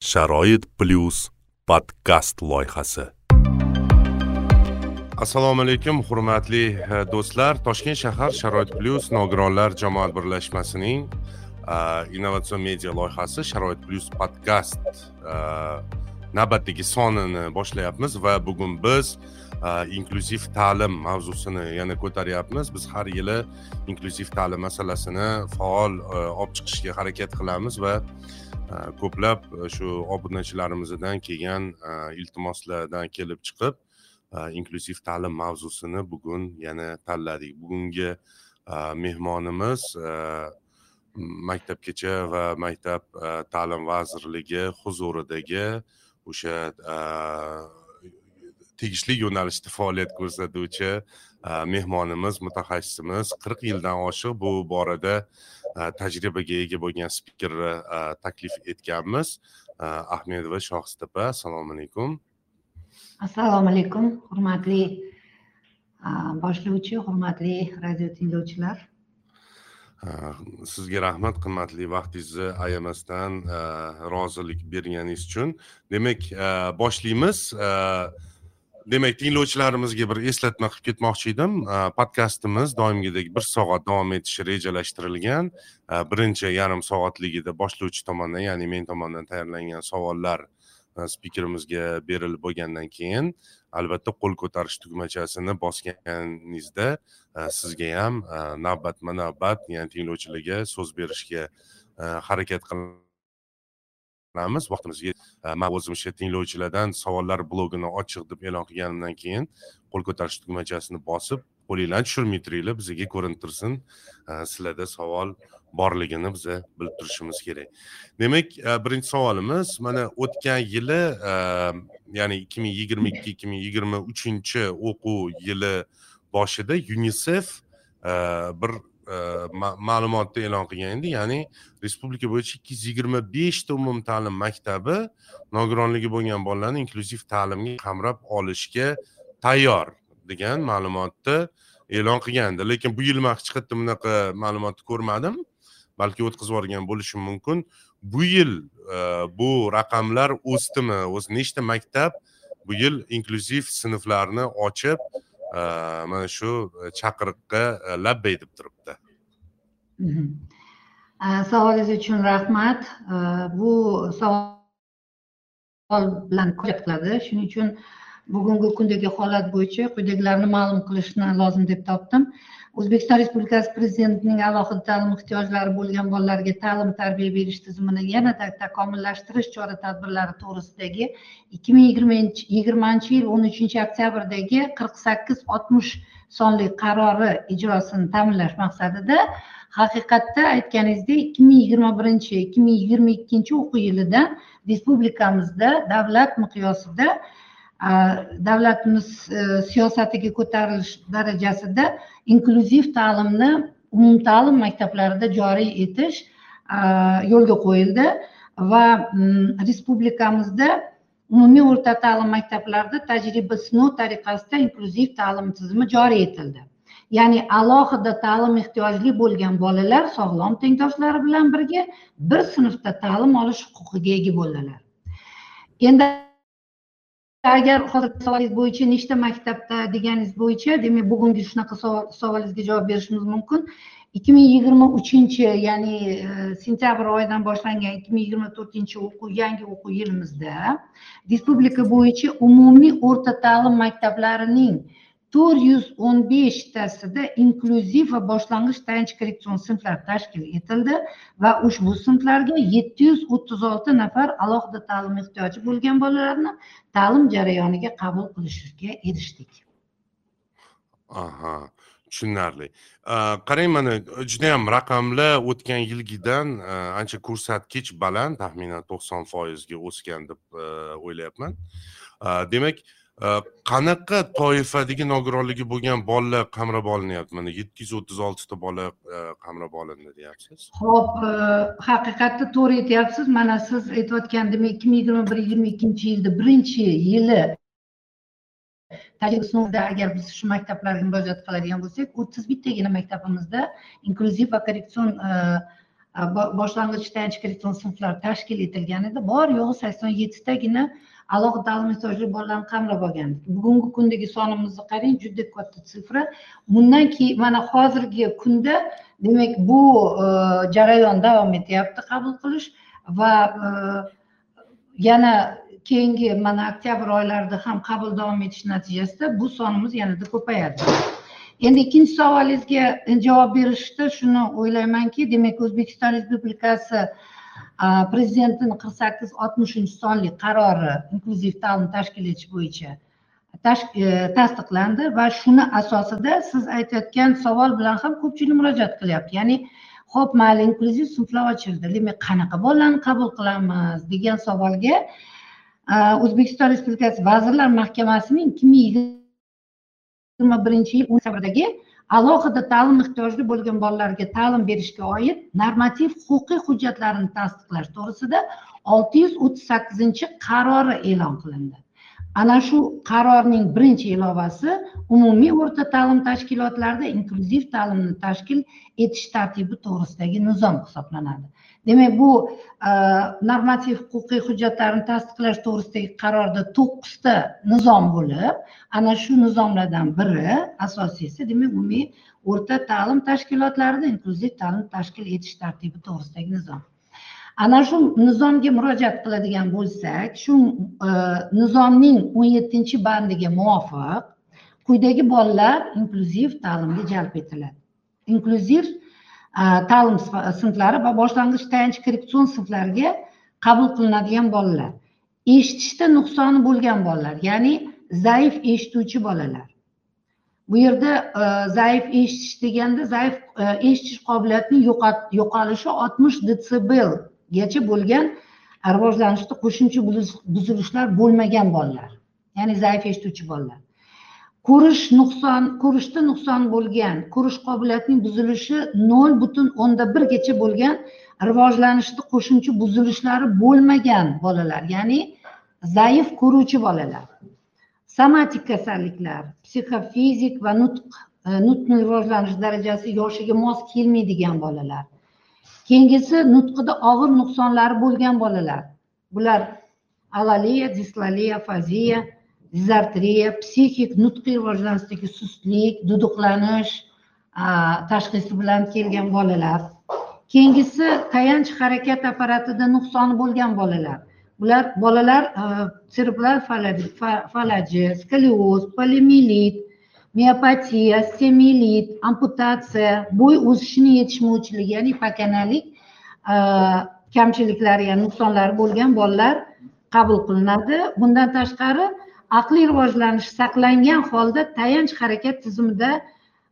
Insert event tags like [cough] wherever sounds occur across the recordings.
sharoit plyus podkast loyihasi. Assalomu alaykum hurmatli e, do'stlar. Toshkent shahar sharoit plyus nogironlar jamoat birlashmasining e, innovatsion media loyihasi sharoit plyus podkast e, navbatdagi sonini boshlayapmiz va bugun biz inklyuziv ta'lim mavzusini yana ko'taryapmiz biz har yili inklyuziv ta'lim masalasini faol olib chiqishga harakat qilamiz va ko'plab shu obunachilarimizdan kelgan iltimoslardan kelib chiqib inklyuziv ta'lim mavzusini bugun yana tanladik bugungi mehmonimiz maktabgacha va maktab ta'lim vazirligi huzuridagi o'sha tegishli yo'nalishda faoliyat ko'rsatuvchi mehmonimiz mutaxassisimiz qirq yildan oshiq bu borada tajribaga ega bo'lgan spikerni taklif etganmiz. Ahmedova shohista assalomu alaykum. Assalomu alaykum hurmatli boshlovchi hurmatli radio tinglovchilar. Sizga rahmat qimmatli vaqtingizni ayamasdan rozilik berganingiz uchun. Demak boshlaymiz demak tinglovchilarimizga bir eslatma qilib ketmoqchi edim. Podkastimiz doimgidek bir soat davom etishi rejalashtirilgan birinchi yarim soatligida boshlovchi tomonidan ya'ni men tomonidan tayyorlangan savollar spikerimizga berilib bo'lgandan keyin albatta qo'l ko'tarish tugmachasini bosganingizda sizga ham navbatma navbat ya'ni tinglovchilarga so'z berishga harakat qilamiz vaqtimizga man o'zim o'sha tinglovchilardan savollar blogini ochiq deb e'lon qilganimdan keyin qo'l ko'tarish tugmachasini bosib qo'linglarni tushirmay turinglar bizga ko'rinib tursin e, sizlarda savol borligini biza bilib turishimiz kerak. Demak e, birinchi savolimiz mana o'tgan yili e, ya'ni ikki ming yigirma ikki ikki ming yigirma uchinchi o'quv yili boshida yunisef bir Э, ma'lumotni e'lon qilgan edi. Ya'ni respublika bo'yicha ikki yuz yigirma beshta umumta'lim maktabi nogironligi bo'lgan bolalarni inklyuziv ta'limga qamrab olishga tayyor degan ma'lumotni e'lon qilgandi lekin bu yil man hech qayerda bunaqa ma'lumotni ko'rmadim. Balki o'tkazib yuborgan bo'lishim mumkin. Bu yil e, bu raqamlar o'sdimi o'zi nechta maktab bu yil inklyuziv sinflarni ochib mana shu chaqiriqqa labbay deb turibdi savolingiz uchun rahmat bu savol bilan qiladi shuning uchun bugungi kundagi holat bo'yicha quyidagilarni ma'lum qilishni lozim deb topdim. O'zbekiston respublikasi prezidentining alohida ta'lim ehtiyojlari bo'lgan bolalarga ta'lim tarbiya berish tizimini yanada takomillashtirish chora tadbirlari to'g'risidagi ikki ming yigirmanchi yigirmanchi yil o'n uchinchi oktyabrdagi qirq sakkiz oltmish sonli qarori ijrosini ta'minlash maqsadida haqiqatda aytganingizdek ikki ming yigirma birinchi ikki ming yigirma ikkinchi o'quv yilida respublikamizda davlat miqyosida davlatimiz e, siyosatiga ko'tarilish darajasida inklyuziv ta'limni umumta'lim maktablarida joriy etish yo'lga qo'yildi va mm, respublikamizda umumiy o'rta ta'lim maktablarida tajriba sinov tariqasida inklyuziv ta'lim tizimi joriy etildi. Ya'ni alohida ta'lim ehtiyojli bo'lgan bolalar sog'lom tengdoshlari bilan birga bir sinfda ta'lim olish huquqiga ega bo'ldilar. Endi agar hozir savolingiz bo'yicha nechta maktabda deganingiz bo'yicha demak bugungi shunaqa savolingizga javob berishimiz mumkin. ikki ming yigirma uchinchi ya'ni e, sentyabr oyidan boshlangan ikki ming yigirma to'rtinchi o'quv yangi o'quv yilimizda respublika bo'yicha umumiy o'rta ta'lim maktablarining to'rt yuz o'n beshtasida inklyuziv va boshlang'ich tayanch korreksion sinflar tashkil etildi va ushbu sinflarga yetti yuz o'ttiz olti nafar alohida ta'lim ehtiyoji bo'lgan bolalarni ta'lim jarayoniga qabul qilishga erishdik. Aha tushunarli. Qarang mana judayam raqamlar o'tgan yilgidan ancha ko'rsatkich baland taxminan to'qson foizga o'sgan deb o'ylayapman. Demak uh, Э, qanaqa toifadagi nogironligi bo'lgan bolalar qamrab olinyapti? Mana yetti yuz o'ttiz oltita bola e, qamrab olindi deyapsiz. Ho'p e, haqiqatda to'g'ri aytyapsiz. Mana siz aytayotgan demak ikki ming yigirma bir yigirma ikkinchi yilda birinchi yili tajriba agar biz shu maktablarga murojaat qiladigan bo'lsak o'ttiz bittagina maktabimizda inklyuziv va korreksion e, boshlang'ich tayanch korreksion sinflar tashkil etilgan edi. Bor yo'g'i sakson yettitagina alohida ta'lim bolalarni qamrab olgandik bugungi kundagi sonimizni qarang juda katta sifra. Bundan keyin mana hozirgi kunda demak bu e, jarayon davom etyapti qabul qilish va e, yana keyingi mana oktyabr oylarida ham qabul davom etish natijasida bu sonimiz yanada ko'payadi. Endi ikkinchi savolingizga javob berishda shuni o'ylaymanki demak o'zbekiston respublikasi prezidentning qirq sakkiz oltmishinchi sonli qarori inklyuziv ta'lim tashkil etish bo'yicha e, tasdiqlandi va shuni asosida siz aytayotgan savol bilan ham ko'pchilik murojaat qilyapti. Ya'ni ho'p mayli inklyuziv sinflar ochildi demak qanaqa bolalarni qabul qilamiz degan savolga e, o'zbekiston respublikasi vazirlar mahkamasining ikki ming yigirma birinchi yil sabrdagi alohida ta'lim ehtiyojli bo'lgan bolalarga ta'lim berishga oid normativ huquqiy hujjatlarni tasdiqlash to'g'risida olti yuz o'ttiz sakkizinchi qarori e'lon qilindi. Ana shu qarorning birinchi ilovasi umumiy o'rta ta'lim tashkilotlarida inklyuziv ta'limni tashkil etish tartibi to'g'risidagi nizom hisoblanadi. Demak bu e, normativ huquqiy hujjatlarni tasdiqlash to'g'risidagi qarorda to'qqizta nizom bo'lib ana shu nizomlardan biri asosiysi demak umumiy o'rta ta'lim tashkilotlarida inklyuziv ta'lim tashkil etish tartibi to'g'risidagi nizom. Ana shu nizomga murojaat qiladigan bo'lsak shu e, nizomning o'n yettinchi bandiga muvofiq quyidagi bolalar inklyuziv ta'limga jalb etiladi. Inklyuziv e, ta'lim sinflari va boshlang'ich tayanch korreksion sinflariga qabul qilinadigan bolalar. Eshitishda nuqsoni bo'lgan bolalar ya'ni zaif eshituvchi bolalar. Bu yerda e, zaif eshitish deganda zaif eshitish qobiliyatining yo'qolishi oltmish gacha bo'lgan rivojlanishda qo'shimcha buzilishlar bo'lmagan bolalar ya'ni zaif eshituvchi bolalar. Ko'rish nuqson ko'rishda nuqson bo'lgan ko'rish qobiliyatining buzilishi nol butun o'nda birgacha bo'lgan rivojlanishda qo'shimcha buzilishlari bo'lmagan bolalar ya'ni zaif ko'ruvchi bolalar. Somatik kasalliklar psixofizik va nutq e, nutqni rivojlanish darajasi yoshiga mos kelmaydigan bolalar. Keyingisi nutqida og'ir nuqsonlari bo'lgan bolalar. Bular alaliya dislaliya afaziya dizartriya psixik nutqiy rivojlanishdagi sustlik duduqlanish tashxisi bilan kelgan bolalar. Keyingisi tayanch harakat apparatida nuqsoni bo'lgan bolalar. Bular bolalar serebral falaji skolioz polimilit miopatiya semilit amputatsiya bo'y o'sishini yetishmovchiligi ya'ni pakanalik e, kamchiliklari ya'ni nuqsonlari bo'lgan bolalar qabul qilinadi. Bundan tashqari aqliy rivojlanish saqlangan holda tayanch harakat tizimida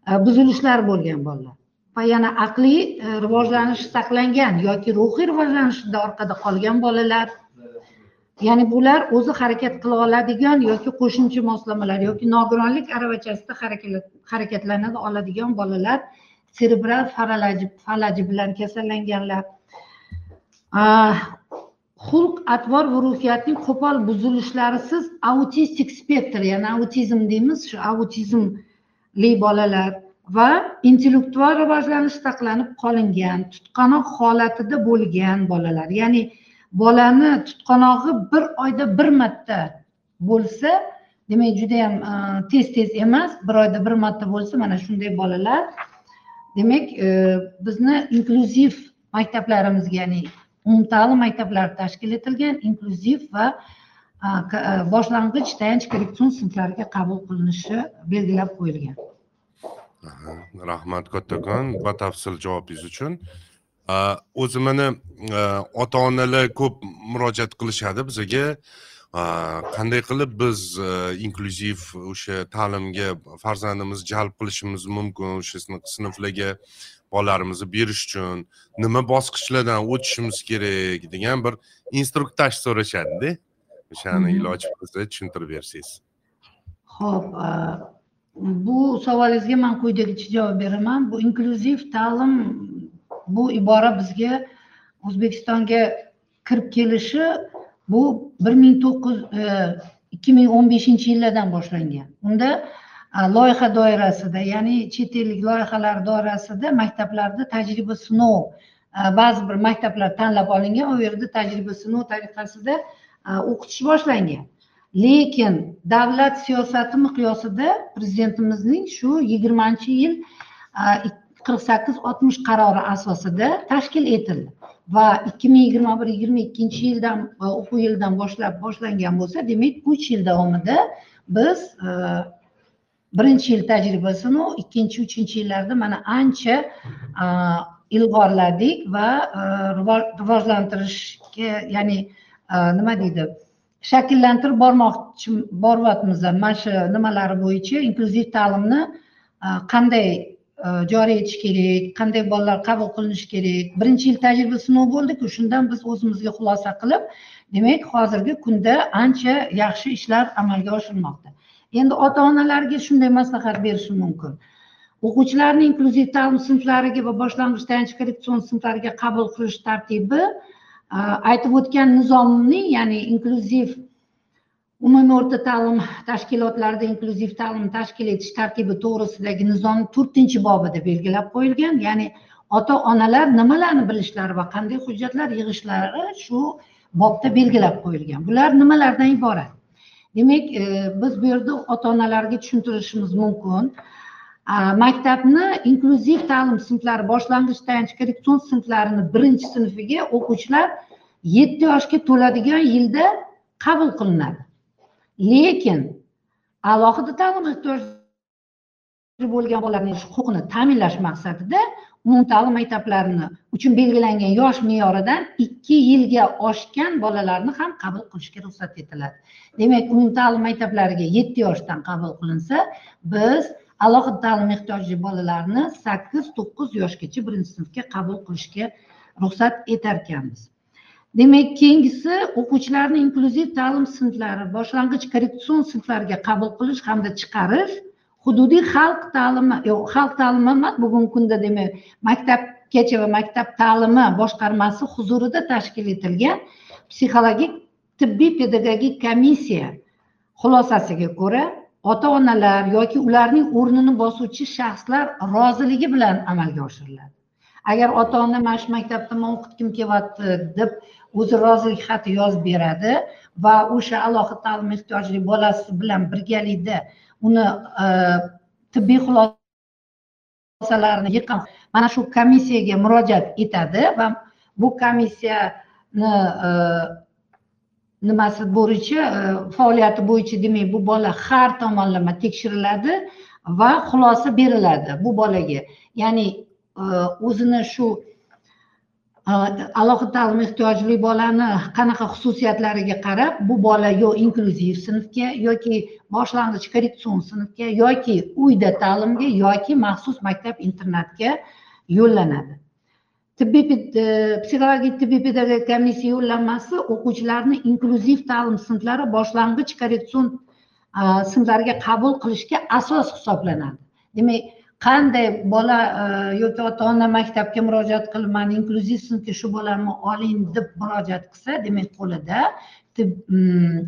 e, buzilishlar bo'lgan bolalar. Va yana aqliy e, rivojlanish saqlangan yoki ruhiy rivojlanishda orqada qolgan bolalar ya'ni bular o'zi harakat qila oladigan yoki qo'shimcha moslamalar yoki nogironlik aravachasida harakatlana oladigan bolalar serebral falaji bilan kasallanganlar. Xulq atvor va ruhiyatning qo'pol buzilishlarisiz autistik spektr ya'ni autizm deymiz shu autizmli bolalar va intellektual rivojlanish saqlanib qolingan tutqanoq holatida bo'lgan bolalar. Ya'ni bolani tutqanog'i bir oyda bir marta bo'lsa demak judayam e, tez tez emas bir oyda bir marta bo'lsa mana shunday bolalar demak e, bizni inklyuziv maktablarimizga ya'ni umumta'lim maktablari tashkil etilgan inklyuziv va e, e, boshlang'ich tayanch korreksion sinflariga qabul qilinishi belgilab qo'yilgan. Rahmat kattakon. Batafsil javobingiz uchun o'zi mana ota onalar ko'p murojaat qilishadi bizaga qanday qilib biz inklyuziv o'sha ta'limga farzandimizni jalb qilishimiz mumkin o'sha sinflarga bolalarimizni berish uchun nima bosqichlardan o'tishimiz kerak degan bir instruktaj so'rashadida. O'shani iloji bo'lsa tushuntirib bersangiz. Ho'p bu savolingizga man quyidagicha javob beraman. Bu inklyuziv ta'lim bu ibora bizga o'zbekistonga kirib kelishi bu bir ming to'qqiz e, ikki ming o'n beshinchi yillardan boshlangan. Unda e, loyiha doirasida ya'ni chet ellik loyihalar doirasida maktablarda tajriba sinov e, ba'zi bir maktablar tanlab olingan u yerda tajriba sinov tariqasida e, o'qitish boshlangan. Lekin davlat siyosati miqyosida prezidentimizning shu yigirmanchi yil qirq sakkiz oltmish qarori asosida tashkil etildi va ikki ming yigirma bir yigirma ikkinchi yildan e, o'quv yilidan boshlab boshlangan bo'lsa demak uch yil davomida biz e, birinchi yil tajribasini ikkinchi uchinchi yillarda mana ancha e, ilg'orladik va rivojlantirishga ya'ni nima deydi shakllantirib bormoqchi boryapmiz mana shu nimalari bo'yicha inklyuziv ta'limni qanday Э, joriy etish kerak qanday bolalar qabul qilinishi kerak. Birinchi yil tajriba sinov bo'ldiku shundan biz o'zimizga xulosa qilib demak hozirgi kunda ancha yaxshi ishlar amalga oshirilmoqda. Endi ota onalarga shunday maslahat berishim mumkin. O'quvchilarni inklyuziv ta'lim sinflariga va boshlang'ich tayanch korreksion sinflariga qabul qilish tartibi aytib o'tgan nizomning ya'ni inklyuziv umumiy o'rta ta'lim tashkilotlarida inklyuziv ta'limni tashkil etish tartibi to'g'risidagi nizom to'rtinchi bobida belgilab qo'yilgan. Ya'ni ota onalar nimalarni bilishlari va qanday hujjatlar yig'ishlari shu bobda belgilab qo'yilgan. Bular nimalardan iborat? Demak e, biz bu yerda ota onalarga tushuntirishimiz mumkin. Maktabni inklyuziv ta'lim sinflari boshlang'ich tayanch korreksion sinflarini birinchi sinfiga o'quvchilar yetti yoshga to'ladigan yilda qabul qilinadi. Lekin alohida ta'lim ehtiyoji bo'lgan bolalarning huquqini ta'minlash maqsadida umumta'lim maktablarini uchun belgilangan yosh me'yoridan ikki yilga oshgan bolalarni ham qabul qilishga ruxsat etiladi. Demak umumta'lim maktablariga yetti yoshdan qabul qilinsa biz alohida ta'lim ehtiyoji bolalarni sakkiz to'qqiz yoshgacha birinchi sinfga qabul qilishga ruxsat etar ekanmiz demak keyingisi o'quvchilarni inklyuziv ta'lim sinflari boshlang'ich korreksion sinflariga qabul qilish hamda chiqarish hududiy xalq ta'limi yo'q xalq ta'limi emas bugungi kunda demak maktabgacha va maktab ta'limi boshqarmasi huzurida tashkil etilgan psixologik tibbiy pedagogik komissiya xulosasiga ko'ra ota onalar yoki ularning o'rnini bosuvchi shaxslar roziligi bilan amalga oshiriladi. Agar ota ona mana shu maktabda man o'qitgim kelyapti deb o'zi rozilik xati yozib beradi va o'sha alohida ta'lim ehtiyojli bolasi bilan birgalikda uni e, tibbiy xulosalarni yig'gan mana shu komissiyaga murojaat etadi va bu komissiyani e, nimasi bo'yicha e, faoliyati bo'yicha demak bu bola har tomonlama tekshiriladi va xulosa beriladi bu bolaga. Ya'ni Э, o'zini shu э, alohida ta'lim ehtiyojli bolani qanaqa xususiyatlariga qarab bu bola yo inklyuziv sinfga yoki boshlang'ich korreksion sinfga yoki uyda ta'limga yoki maxsus maktab internatga yo'llanadi. Tibbiy e, psixologik tibbiy pedagogik komissiya yo'llanmasi o'quvchilarni inklyuziv ta'lim sinflari boshlang'ich korreksion e, sinflariga qabul qilishga asos hisoblanadi. Demak qanday bola e, yoki ota ona maktabga murojaat qilib mani inklyuziv sinfga shu bolamni oling deb murojaat qilsa demak qo'lida mm,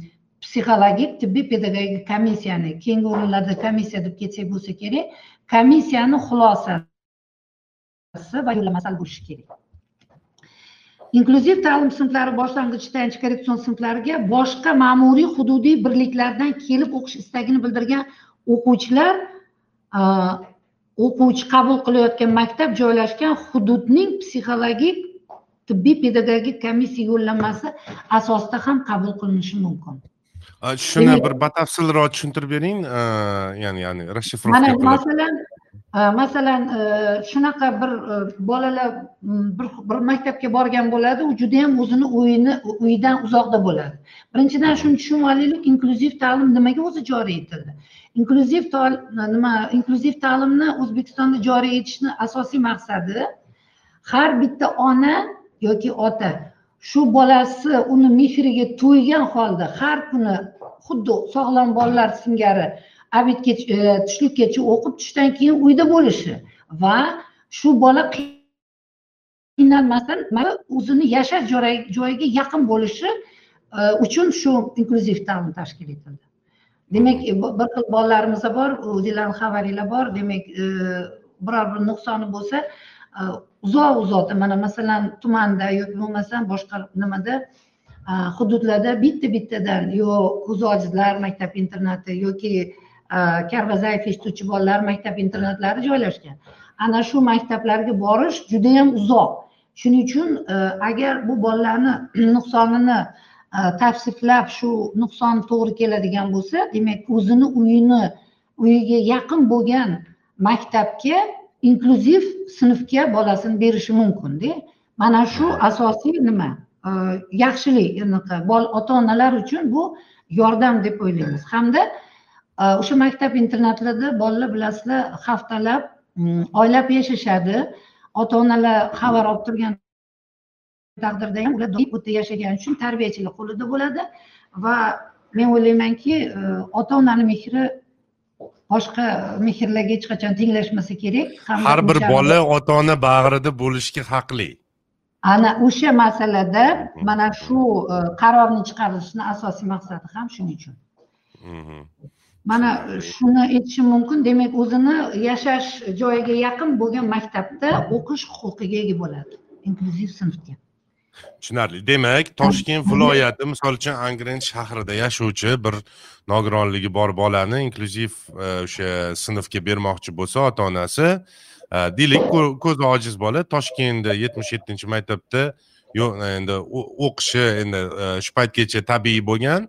psixologik tibbiy pedagogik komissiyani keyingi o'rinlarda komissiya deb ketsak bo'lsa kerak komissiyani xulosasi va yo'llanmasi bo'lishi kerak. Inklyuziv ta'lim sinflari boshlang'ich tayanch korreksion sinflariga boshqa ma'muriy hududiy birliklardan kelib o'qish istagini bildirgan o'quvchilar e, o'quvchi qabul qilayotgan maktab joylashgan hududning psixologik tibbiy pedagogik komissiya yo'llanmasi asosida ham qabul qilinishi mumkin. Shuni bir batafsilroq tushuntirib bering ya'ni ya'ni расшифровка mana masalan masalan shunaqa bir bolalar bir, bir maktabga borgan bo'ladi u juda yam o'zini uyini uyidan uzoqda bo'ladi. Birinchidan shuni tushunib olaylik inklyuziv ta'lim nimaga o'zi joriy etildi inklyuziv nima inklyuziv ta'limni o'zbekistonda joriy etishni asosiy maqsadi har bitta ona yoki ota shu bolasi uni mehriga to'ygan holda har kuni xuddi sog'lom bolalar singari obedgacha e, tushlikkacha o'qib tushdan keyin uyda bo'lishi va shu bola qiynalmasdan o'zini yashash joyiga yaqin bo'lishi e, uchun shu inklyuziv ta'lim tashkil etildi. Demak e, bir xil bolalarimiz bor o'zinglarni xabaringlar bor. Demak e, biror bir nuqsoni bo'lsa e, uzoq uzoqda mana masalan tumanda yoki bo'lmasam boshqa nimada hududlarda bitta bittadan yo ko'zi ojizlar maktab internati yoki karvazayev eshituvchi bolalar maktab internatlari joylashgan. Ana shu maktablarga borish judayam uzoq. Shuning uchun agar bu bolalarni [clears throat] nuqsonini tavsiflab shu nuqson to'g'ri keladigan bo'lsa demak o'zini uyini uyiga yaqin bo'lgan maktabga inklyuziv sinfga bolasini berishi mumkinda. Mana shu asosiy nima? Yaxshilik anaqa ota onalar uchun bu yordam deb o'ylaymiz. Hamda o'sha maktab internatlarda bolalar bilasizlar haftalab oylab yashashadi. Ota onalar xabar olib turgan taqdirda ham ular doim yashagani uchun tarbiyachilar qo'lida bo'ladi. Va men o'ylaymanki ota onani mehri boshqa mehrlarga hech qachon tenglashmasa kerak har bir bola ota ona bag'rida bo'lishga haqli. Ana o'sha masalada mana shu e, qarorni chiqarishni asosiy maqsadi ham shuning uchun. Mana shuni aytishim mumkin demak o'zini yashash joyiga yaqin bo'lgan maktabda o'qish huquqiga ega bo'ladi inklyuziv sinfga tushunarli. Demak toshkent viloyati misol uchun angren shahrida yashovchi bir nogironligi bor bolani inklyuziv e, o'sha sinfga bermoqchi bo'lsa ota onasi e, deylik ko'zi ojiz bola. Toshkentda yetmish yettinchi maktabda endi o'qishi endi e, shu paytgacha tabiiy bo'lgan.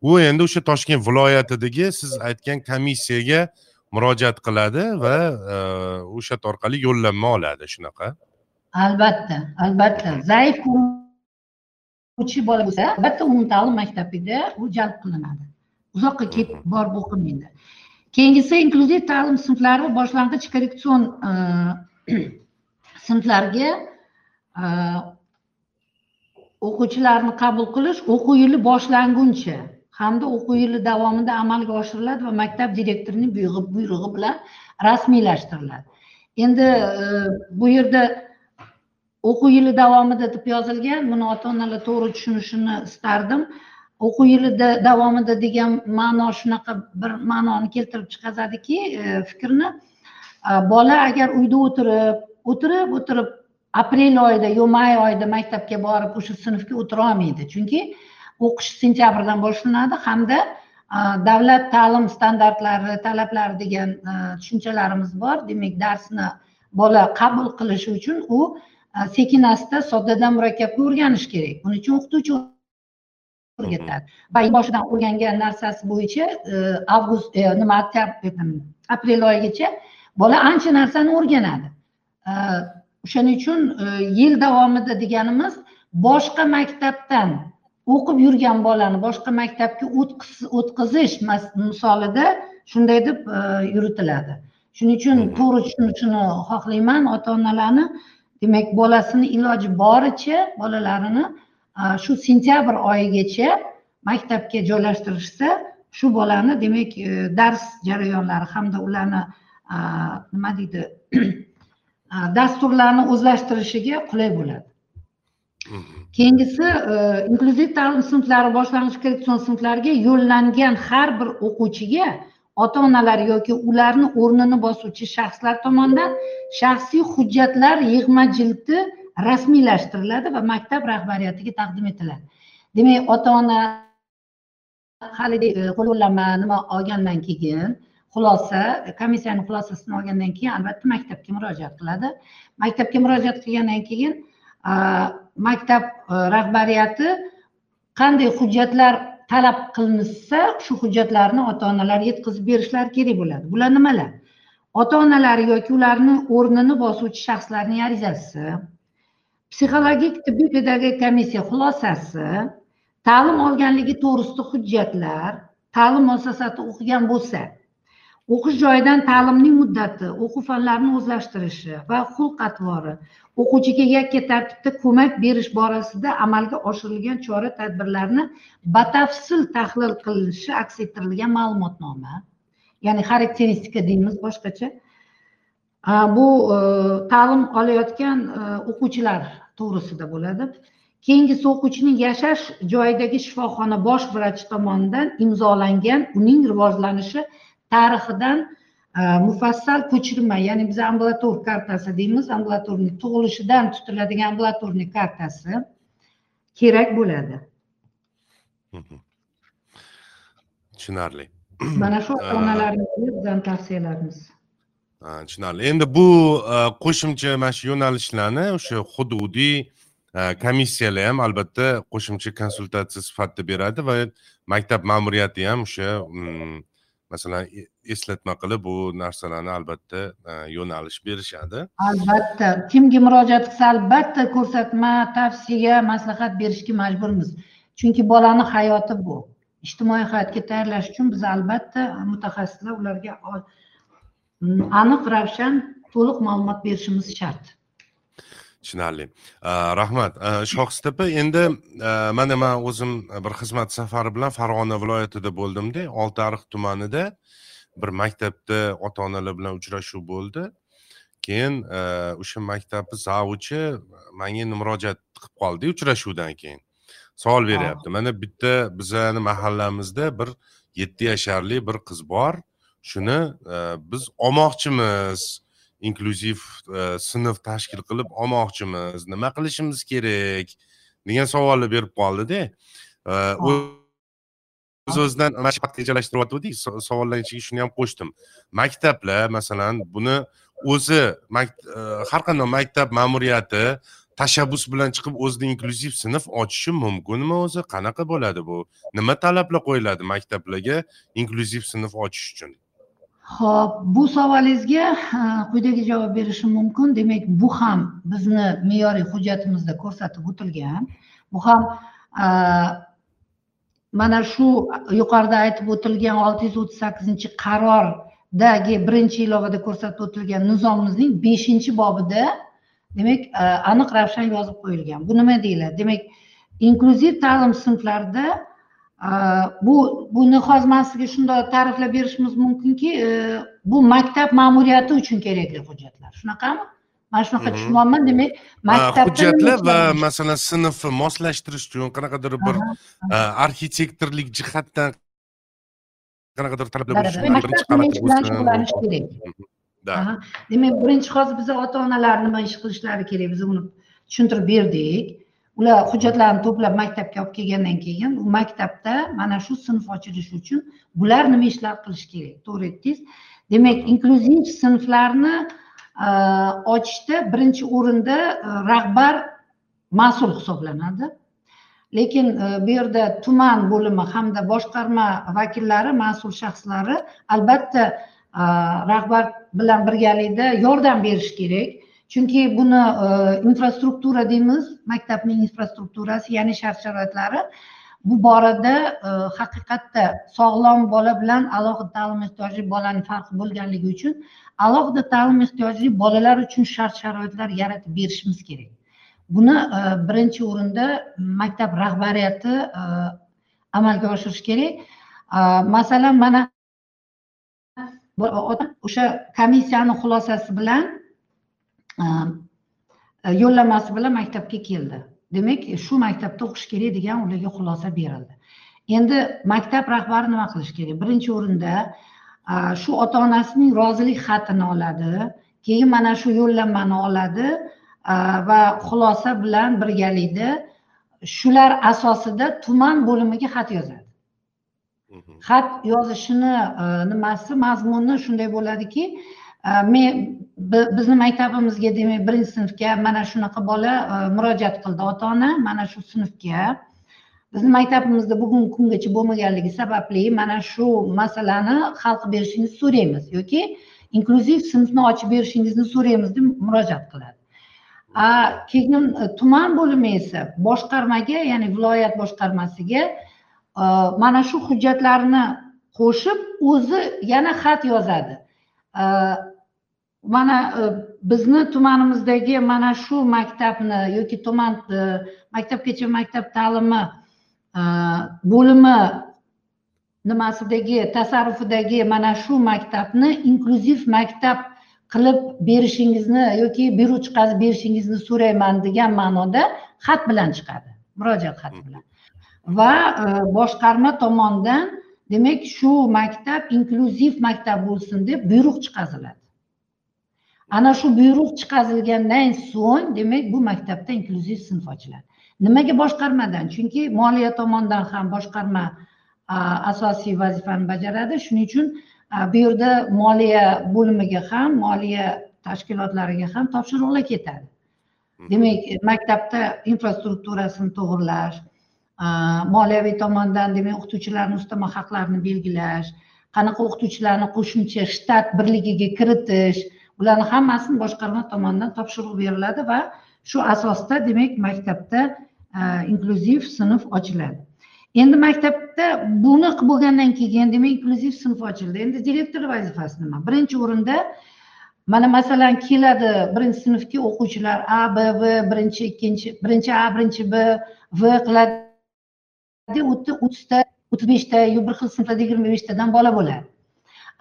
U endi o'sha toshkent viloyatidagi siz aytgan komissiyaga murojaat qiladi va o'sha orqali yo'llanma oladi shunaqa. Albatta albatta. Zaif ko'ruvchi bola bo'lsa albatta umumta'lim maktabida u jalb qilinadi. Uzoqqa ketib borib o'qimaydi keyingisi inklyuziv ta'lim sinflari boshlang'ich korreksion e, [clears throat] sinflarga e, o'quvchilarni qabul qilish o'quv yili boshlanguncha hamda o'quv yili davomida amalga oshiriladi va maktab direktorining buyrug'i bilan rasmiylashtiriladi. Endi e, bu yerda o'quv yili davomida deb yozilgan buni ota onalar to'g'ri tushunishini istardim. O'quv yili davomida degan ma'no shunaqa bir ma'noni keltirib chiqaradiki e, fikrni e, bola agar uyda o'tirib o'tirib o'tirib aprel oyida yo may oyida maktabga borib o'sha sinfga o'tira olmaydi. Chunki o'qish sentyabrdan boshlanadi hamda e, davlat ta'lim standartlari talablari degan tushunchalarimiz bor. Demak darsni bola qabul qilishi uchun u sekin asta soddadan murakkabga o'rganish kerak. Buning uchun o'qituvchi o'rgatadi. Va boshidan o'rgangan narsasi bo'yicha e, avgust e, nima aprel oyigacha bola ancha narsani o'rganadi. O'shaning uchun e, yil davomida deganimiz boshqa maktabdan o'qib yurgan bolani boshqa maktabga o'tkazish misolida shunday deb yuritiladi. Shuning uchun to'g'ri tushunishini xohlayman. Ota onalarni demak bolasini iloji boricha bolalarini shu sentyabr oyigacha maktabga joylashtirishsa shu bolani demak e, dars jarayonlari hamda ularni nima deydi [clears throat] dasturlarni o'zlashtirishiga qulay bo'ladi. Keyingisi e, inklyuziv ta'lim sinflari boshlang'ich korreksion sinflariga yo'llangan har bir o'quvchiga ota onalar yoki ularni o'rnini bosuvchi shaxslar tomonidan shaxsiy hujjatlar yig'ma jildi rasmiylashtiriladi va maktab rahbariyatiga taqdim etiladi. Demak ota ona haligi e, qo'llanma nima olgandan keyin xulosa komissiyani xulosasini olgandan keyin albatta maktabga murojaat qiladi. Maktabga murojaat qilgandan keyin maktab e, rahbariyati qanday hujjatlar talab qilinsa shu hujjatlarni ota onalar yetkazib berishlari kerak bo'ladi. Bular nimalar? Ota onalar yoki ularni o'rnini bosuvchi shaxslarning arizasi psixologik tibbiy pedagogik komissiya xulosasi ta'lim olganligi to'g'risida hujjatlar ta'lim muassasasida o'qigan bo'lsa o'qish joyidan ta'limning muddati o'quv fanlarini o'zlashtirishi va xulq atvori o'quvchiga yakka tartibda ko'mak berish borasida amalga oshirilgan chora tadbirlarni batafsil tahlil qilinishi aks ettirilgan ma'lumotnoma ya'ni xarakteristika deymiz boshqacha. Bu e, ta'lim olayotgan e, o'quvchilar to'g'risida bo'ladi. Keyingisi o'quvchining yashash joyidagi shifoxona bosh vrachi tomonidan imzolangan uning rivojlanishi tarixidan mufassal ko'chirma ya'ni biz ambulator kartasi deymiz ambulatorniy tug'ilishidan tutiladigan ambulatorniy kartasi kerak bo'ladi. Tushunarli mana [clears throat] shu ota onalarimizga bizani tavsiyalarimiz tushunarli endi bu qo'shimcha mana shu yo'nalishlarni o'sha hududiy komissiyalar ham albatta qo'shimcha konsultatsiya sifatida beradi va maktab ma'muriyati ham o'sha mm, masalan eslatma qilib bu narsalarni albatta e, yo'nalish berishadi. Albatta. Kimga murojaat qilsa albatta ko'rsatma tavsiya maslahat berishga majburmiz. Chunki bolani hayoti bu. Ijtimoiy hayotga tayyorlash uchun biz albatta mutaxassislar ularga aniq ravshan to'liq ma'lumot berishimiz shart. Tushunarli. Rahmat shohista opa endi mana man o'zim bir xizmat safari bilan farg'ona viloyatida bo'ldimda oltiariq tumanida bir maktabda ota onalar bilan uchrashuv bo'ldi. Keyin o'sha maktabni zavuchi manga murojaat qilib qoldi uchrashuvdan keyin. Savol beryapti mana bitta bizani mahallamizda bir yetti yasharli bir qiz bor. Shuni e, biz olmoqchimiz inklyuziv e, sinf tashkil qilib olmoqchimiz nima qilishimiz kerak? degan savolni berib qoldida e, o'z o'zidan mana shu rejalashtiryotgandik savollarni ichiga shuni ham qo'shdim. Maktablar masalan buni o'zi har qanday maktab ma'muriyati tashabbus bilan chiqib o'zida inklyuziv sinf ochishi mumkinmi o'zi? Qanaqa bo'ladi bu? Nima talablar qo'yiladi maktablarga inklyuziv sinf ochish uchun ho'p bu savolingizga quyidagi javob berishim mumkin. Demak bu ham bizni me'yoriy hujjatimizda ko'rsatib o'tilgan. Bu ham mana shu yuqorida aytib o'tilgan olti yuz o'ttiz sakkizinchi qarordagi birinchi ilovada ko'rsatib o'tilgan nizomimizning beshinchi bobida demak aniq ravshan yozib qo'yilgan. Bu nima deyiladi? Demak inklyuziv ta'lim sinflarida bu buni hozir man sizga shunday ta'riflab berishimiz mumkinki bu maktab ma'muriyati uchun kerakli hujjatlar shunaqami mana shunaqa tushunyapman demak maktab hujjatlar va masalan sinfni moslashtirish uchun qanaqadir bir arxitektorlik jihatdan qanaqadir talablar bo'lishi kerak demak birinchi hozir biza ota onalar nima ish qilishlari kerak biz uni tushuntirib berdik ular hujjatlarni to'plab maktabga olib kelgandan keyin u maktabda mana shu sinf ochilishi uchun bular nima ishlar qilish kerak? To'g'ri aytdingiz. Demak inklyuziv sinflarni e, ochishda birinchi o'rinda e, rahbar mas'ul hisoblanadi. Lekin e, bu yerda tuman bo'limi hamda boshqarma vakillari mas'ul shaxslari albatta rahbar bilan birgalikda yordam berish kerak. Chunki buni e, infrastruktura deymiz maktabning infrastrukturasi ya'ni shart sharoitlari bu borada e, haqiqatda sog'lom bola bilan alohida ta'lim ehtiyojli bolani farqi bo'lganligi uchun alohida ta'lim ehtiyojli bolalar uchun shart sharoitlar yaratib berishimiz kerak. Buni e, birinchi o'rinda maktab rahbariyati amalga oshirishi kerak. Masalan mana o'sha komissiyani xulosasi bilan yo'llanmasi bilan maktabga keldi. Demak shu maktabda o'qish kerak degan ularga xulosa berildi. Endi maktab rahbari nima qilishi kerak? Birinchi o'rinda shu ota onasining rozilik xatini oladi keyin mana shu yo'llanmani oladi va xulosa bilan birgalikda shular asosida tuman bo'limiga xat yozadi. Xat yozishini nimasi mazmuni shunday bo'ladiki men bizni maktabimizga demak birinchi sinfga mana shunaqa bola e, murojaat qildi ota ona mana shu sinfga. Bizni maktabimizda bugungi kungacha bo'lmaganligi sababli mana shu masalani hal qilib berishingizni so'raymiz yoki inklyuziv sinfni ochib berishingizni so'raymiz deb murojaat qiladi. Keyin e, tuman bo'limi esa boshqarmaga ya'ni viloyat boshqarmasiga e, mana shu hujjatlarni qo'shib o'zi yana xat yozadi. Mana e, bizni tumanimizdagi mana shu maktabni yoki tuman e, maktabgacha maktab ta'limi e, bo'limi nimasidagi tasarrufidagi mana shu maktabni inklyuziv maktab qilib berishingizni yoki beruvchi chiqazib berishingizni so'rayman degan ma'noda xat bilan chiqadi murojaat xati bilan. Va boshqarma tomonidan demak shu maktab inklyuziv maktab bo'lsin deb buyruq chiqariladi ana shu buyruq chiqarilgandan so'ng demak bu maktabda inklyuziv sinf ochiladi. Nimaga boshqarmadan? Chunki moliya tomonidan ham boshqarma asosiy vazifani bajaradi. Shuning uchun bu yerda moliya bo'limiga ham moliya tashkilotlariga ham topshiriqlar ketadi. Demak maktabda infrastrukturasini to'g'irlash moliyaviy tomondan demak o'qituvchilarni ustama haqlarini belgilash qanaqa o'qituvchilarni qo'shimcha shtat birligiga kiritish bularni hammasini boshqarma tomonidan topshiriq beriladi va shu asosda demak maktabda e, inklyuziv sinf ochiladi. Endi maktabda buni qilib bo'lgandan keyin demak inklyuziv sinf ochildi. Endi direktor vazifasi nima? Birinchi o'rinda mana masalan keladi birinchi sinfga o'quvchilar a b v birinchi ikkinchi birinchi a birinchi b v qiladi. U o'ttizta o'ttiz beshta yo bir xil sinflarda yigirma beshtadan bola bo'ladi.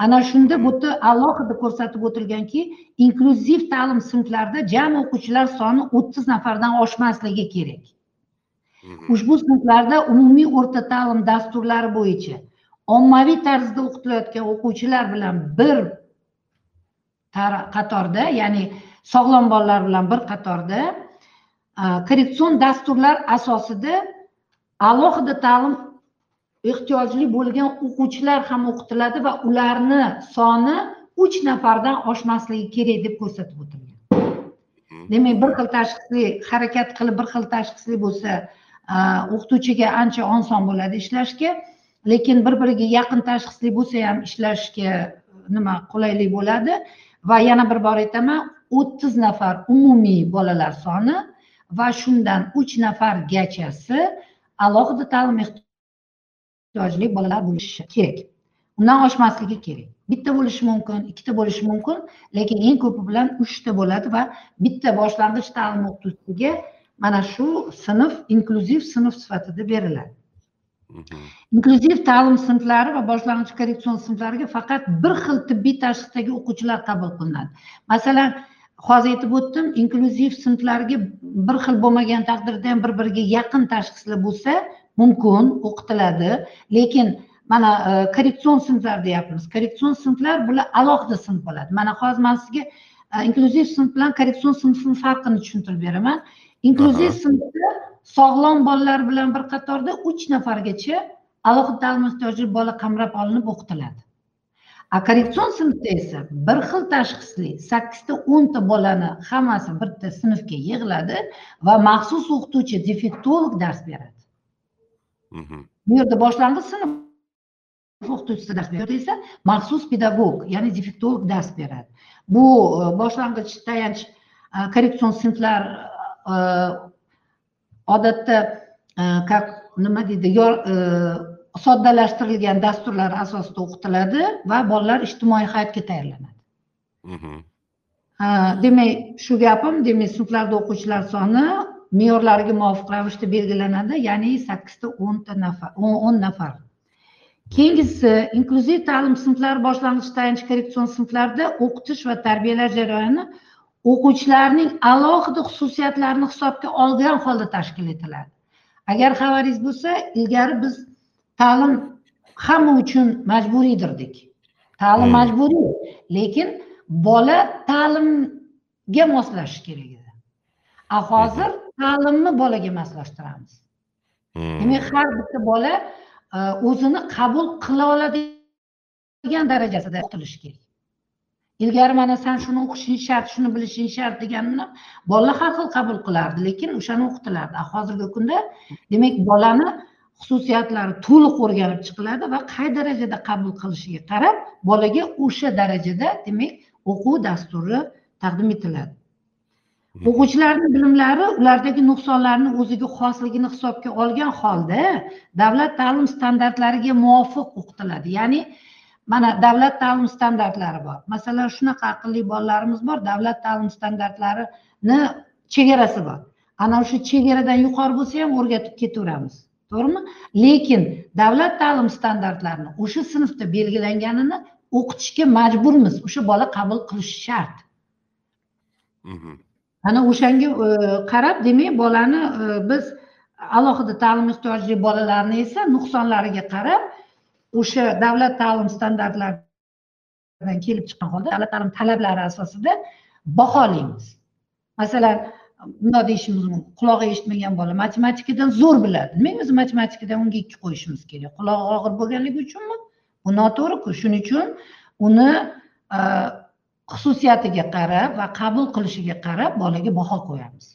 Ana shunda bu yerda alohida ko'rsatib o'tilganki inklyuziv ta'lim sinflarida jami o'quvchilar soni o'ttiz nafardan oshmasligi kerak. Ushbu sinflarda umumiy o'rta ta'lim dasturlari bo'yicha ommaviy tarzda o'qitilayotgan o'quvchilar bilan bir qatorda ya'ni sog'lom bolalar bilan bir qatorda korreksion dasturlar asosida alohida ta'lim ehtiyojli bo'lgan o'quvchilar ham o'qitiladi va ularni soni uch nafardan oshmasligi kerak deb ko'rsatib o'tilgan. Demak bir xil tashxisli harakat qilib bir xil tashxisli bo'lsa o'qituvchiga ancha oson bo'ladi ishlashga. Lekin bir biriga yaqin tashxisli bo'lsa ham ishlashga nima qulaylik bo'ladi. Va yana bir bor aytaman o'ttiz nafar umumiy bolalar soni va shundan uch nafargachasi alohida ta'lim ehtiyojli bolalar bo'lishi kerak. Undan oshmasligi kerak. Bitta bo'lishi mumkin ikkita bo'lishi mumkin lekin eng ko'pi bilan uchta bo'ladi va bitta boshlang'ich ta'lim o'qituvchisiga mana shu sinf inklyuziv sinf sifatida beriladi. Inklyuziv ta'lim sinflari va boshlang'ich korreksion sinflariga faqat bir xil tibbiy tashxisdagi o'quvchilar qabul qilinadi. Masalan hozir aytib o'tdim inklyuziv sinflarga bir xil bo'lmagan taqdirda ham bir biriga yaqin tashxislar bo'lsa mumkin o'qitiladi. Lekin mana e, korreksion sinflar deyapmiz. Korreksion sinflar bular alohida sinf bo'ladi. Mana hozir man sizga e, inklyuziv sinf bilan korreksion sinfni farqini tushuntirib beraman. Inklyuziv sinfda sog'lom bolalar bilan bir qatorda uch nafargacha alohida ta'lim ehtiyojli bola qamrab olinib o'qitiladi. A korreksion sinfda esa bir xil tashxisli sakkizta o'nta bolani hammasi bitta sinfga yig'iladi va maxsus o'qituvchi defektolog dars beradi bu yerda boshlang'ich sinf. O'qituvchisi dars beradi esa maxsus pedagog ya'ni defektolog dars beradi. Bu e, boshlang'ich tayanch e, korreksion sinflar odatda как nima deydi soddalashtirilgan dasturlar asosida o'qitiladi va bolalar ijtimoiy hayotga tayyorlanadi. Demak shu gapim demak sinflarda o'quvchilar soni me'yorlarga muvofiq ravishda belgilanadi ya'ni sakkizta o'nta nafar o'n nafar. Keyingisi inklyuziv ta'lim sinflari boshlang'ich tayanch korreksion sinflarda o'qitish va tarbiyalash jarayoni o'quvchilarning alohida xususiyatlarini hisobga olgan holda tashkil etiladi. Agar xabaringiz bo'lsa ilgari biz ta'lim hamma uchun majburiy derdik ta'lim hmm. majburiy lekin bola ta'limga moslashishi kerak edi. A hozir ta'limni bolaga moslashtiramiz hmm. demak har bitta bola e, o'zini qabul qila oladigan darajasida o'qitilishi kerak. Ilgari mana san shuni o'qishing shart shuni bilishing shart degan bilan bolalar har xil qabul qilardi lekin o'shani o'qitilardi. Hozirgi kunda demak bolani xususiyatlari to'liq o'rganib chiqiladi va qay darajada qabul qilishiga qarab bolaga o'sha darajada demak o'quv dasturi taqdim etiladi o'quvchilarni bilimlari ulardagi nuqsonlarni o'ziga xosligini hisobga olgan holda davlat ta'lim standartlariga muvofiq o'qitiladi. Ya'ni mana davlat ta'lim standartlari bor. Masalan shunaqa aqlli bolalarimiz bor davlat ta'lim standartlarini chegarasi bor. Ana o'sha chegaradan yuqori bo'lsa ham o'rgatib ketaveramiz. To'g'rimi? Lekin davlat ta'lim standartlarini o'sha sinfda belgilanganini o'qitishga majburmiz. O'sha bola qabul qilishi shart. Ana o'shanga e, qarab demak bolani e, biz alohida ta'lim ehtiyojli bolalarni esa nuqsonlariga qarab o'sha davlat ta'lim standartlaridan kelib chiqqan holda davlat ta'lim talablari asosida baholaymiz. Masalan bundoq deyishimiz mumkin. Qulog'i eshitmagan bola matematikadan zo'r biladi. Nimaga biz matematikadan unga ikki qo'yishimiz kerak. Qulog'i og'ir bo'lganligi uchunmi? Bu noto'g'riku shuning uchun uni e, xususiyatiga qarab va qabul qilishiga qarab bolaga baho qo'yamiz.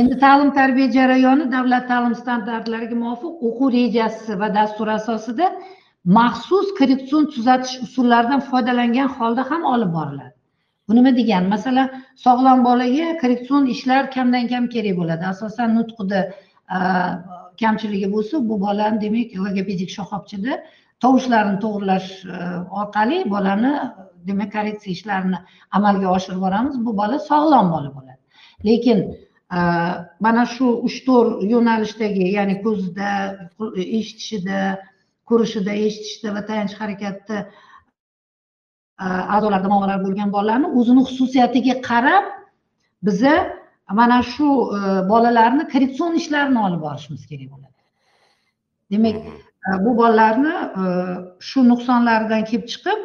Endi ta'lim tarbiya jarayoni davlat ta'lim standartlariga muvofiq o'quv rejasi va dastur asosida maxsus korreksion tuzatish usullaridan foydalangan holda ham olib boriladi. Bu nima degani? Masalan sog'lom bolaga korreksion ishlar kamdan kam kerak bo'ladi. Asosan nutqida kamchiligi bo'lsa bu bolani demak logopedik shoxobchada tovushlarni to'g'irlash orqali bolani demak korreksiya ishlarini amalga oshirib boramiz. Bu bola sog'lom bola bo'ladi. Lekin mana shu uch to'rt yo'nalishdagi ya'ni ko'zida eshitishida ko'rishida eshitishida va tayanch harakatda a'zolarida muammolar bo'lgan bolalarni o'zini xususiyatiga qarab biza mana shu bolalarni korreksion ishlarini olib borishimiz kerak bo'ladi. Demak bu bolalarni shu nuqsonlaridan kelib chiqib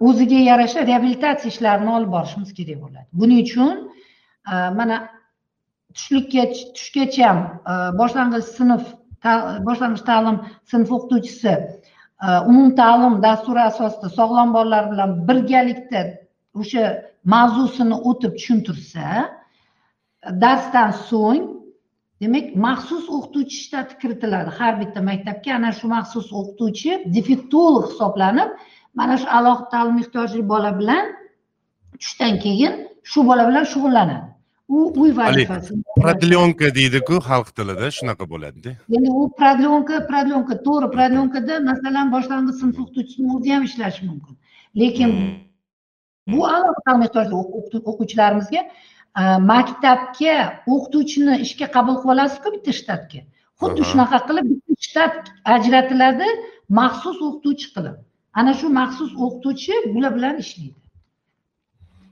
o'ziga yarasha reabilitatsiya ishlarini olib borishimiz kerak bo'ladi. Buning uchun e, mana tushlikka tushgacha e, boshlang'ich sinf boshlang'ich ta'lim sinf o'qituvchisi e, umum umumta'lim dasturi asosida sog'lom bolalar bilan birgalikda o'sha mavzusini o'tib tushuntirsa darsdan so'ng demak maxsus o'qituvchi shtati kiritiladi. Har bitta maktabga ana shu maxsus o'qituvchi defektolog hisoblanib mana shu alohida ta'lim ehtiyojli bola bilan tushdan keyin shu bola bilan shug'ullanadi. U uy vazifasi продленка deydiku xalq tilida shunaqa bo'ladida. Endi u продленка продленка to'g'ri продленкада masalan boshlang'ich sinf o'qituvchisini o'zi ham ishlashi mumkin. Lekin hmm. bu alohida ehtiyojli o'quvchilarimizga maktabga o'qituvchini ishga qabul qilib olasizku bitta shtatga. Xuddi shunaqa qilib bitta shtat ajratiladi maxsus o'qituvchi qilib ana shu maxsus o'qituvchi bular bilan ishlaydi.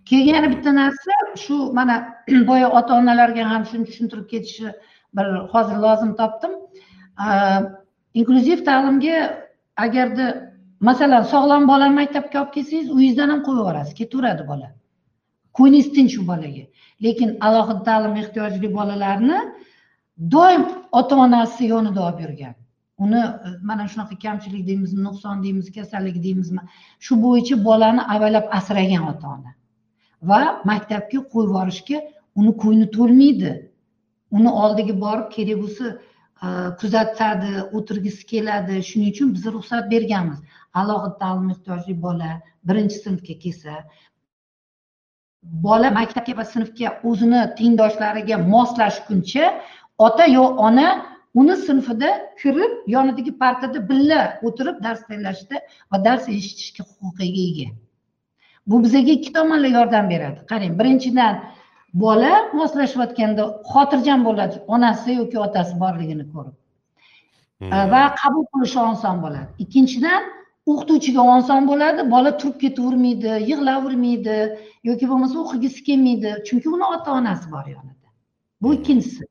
Keyin yana bitta narsa shu mana [clears throat] boya ota onalarga ham shuni tushuntirib ketishni bir hozir lozim topdim. Inklyuziv ta'limga agarda masalan sog'lom bolani maktabga olib kelsangiz uyingizdan ham qo'yib yuborasiz ketaveradi bola. Ko'nglingiz tinch u bolaga. Lekin alohida ta'lim ehtiyojli bolalarni doim ota onasi yonida olib yurgan. Uni e, mana shunaqa kamchilik deymizmi nuqson deymiz kasallik deymizmi shu bo'yicha bolani avaylab asragan ota ona va maktabga qo'yib yuborishga uni ko'ngli to'lmaydi. Uni oldiga borib kerak bo'lsa e, kuzatadi o'tirgisi keladi. Shuning uchun biz ruxsat berganmiz. Alohida ta'lim ehtiyojli bola birinchi sinfga kelsa. Bola maktabga va sinfga o'zini tengdoshlariga moslashguncha ota yo ona uni sinfida kirib yonidagi partada birga o'tirib dars tinglashda va dars eshitishga huquqiga ega. Bu bizga ikki tomonla yordam beradi. Qarang birinchidan bola moslashayotganda xotirjam bo'ladi onasi yoki otasi borligini ko'rib. Hmm. va qabul qilishi oson bo'ladi. Ikkinchidan o'qituvchiga oson bo'ladi bola turib ketavermaydi yig'lavermaydi yoki bo'lmasa o'qigisi kelmaydi. Chunki uni ota onasi bor yonida. Bu hmm. ikkinchisi.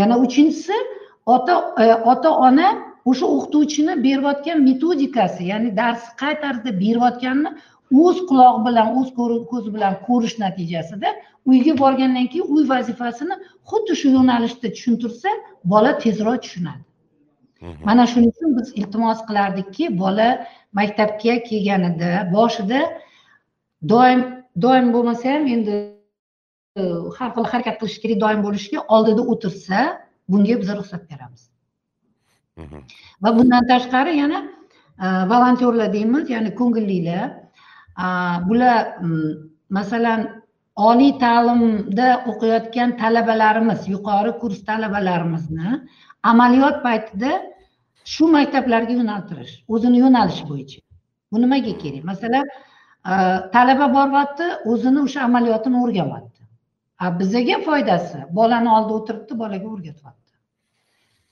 Yana uchinchisi ota e, ota ona o'sha o'qituvchini berayotgan metodikasi ya'ni darsni qay tarzda berayotganini o'z qulog'i bilan o'z ko'zi bilan ko'rish natijasida uyga borgandan keyin uy vazifasini xuddi shu yo'nalishda tushuntirsa bola tezroq tushunadi. Mana shuning uchun biz iltimos qilardikki bola maktabga kelganida boshida doim doim bo'lmasa ham endi e, har xil harakat qilish kerak doim bo'lishiga oldida o'tirsa bunga biz ruxsat beramiz. Va bundan tashqari yana e, volontyorlar deymiz ya'ni ko'ngillilar. Bular masalan oliy ta'limda o'qiyotgan talabalarimiz yuqori kurs talabalarimizni amaliyot paytida shu maktablarga yo'naltirish o'zini yo'nalishi bo'yicha. Bu nimaga kerak? Masalan talaba boryapti o'zini o'sha amaliyotini o'rganyapti bizaga foydasi. Bolani oldida o'tiribdi bolaga o'rgatyapti.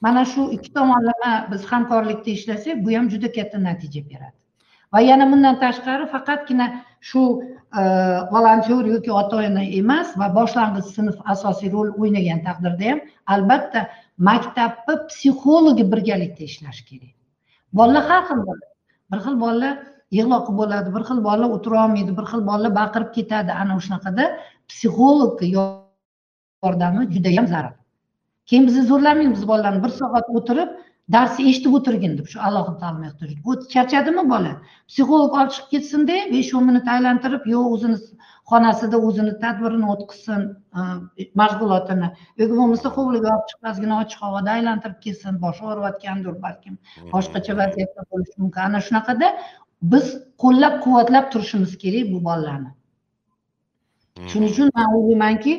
Mana shu ikki tomonlama biz hamkorlikda ishlasak bu ham juda katta natija beradi. Va yana bundan tashqari faqatgina shu e, volontyor yoki ota ona emas va boshlang'ich sinf asosiy rol o'ynagan taqdirda ham albatta maktabni psixologi birgalikda ishlashi kerak. Bolalar har xil bo'ladi. Bir xil bolalar yig'loq bo'ladi bir xil bolalar o'tirolmaydi bir xil bolalar baqirib ketadi. Ana shunaqada psixologni yordami judayam zarur. Keyin biz zo'rlamaymiz bolalarni bir soat o'tirib darsni eshitib o'tirgin deb shu alohida ta'lim ehtiyoj charchadimi bola? Psixolog olib chiqib ketsinda besh o'n minut aylantirib yo o'zini xonasida o'zini tadbirini o'tkazsin e, mashg'ulotini. Yoki bo'lmasa hovliga olib chiqib ozgina ochiq havoda aylantirib kelsin boshi og'riyotgandir balkim boshqacha vaziyatda bo'lishi mumkin. Ana shunaqada biz qo'llab quvvatlab turishimiz kerak bu bolalarni shuning uchun man o'ylaymanki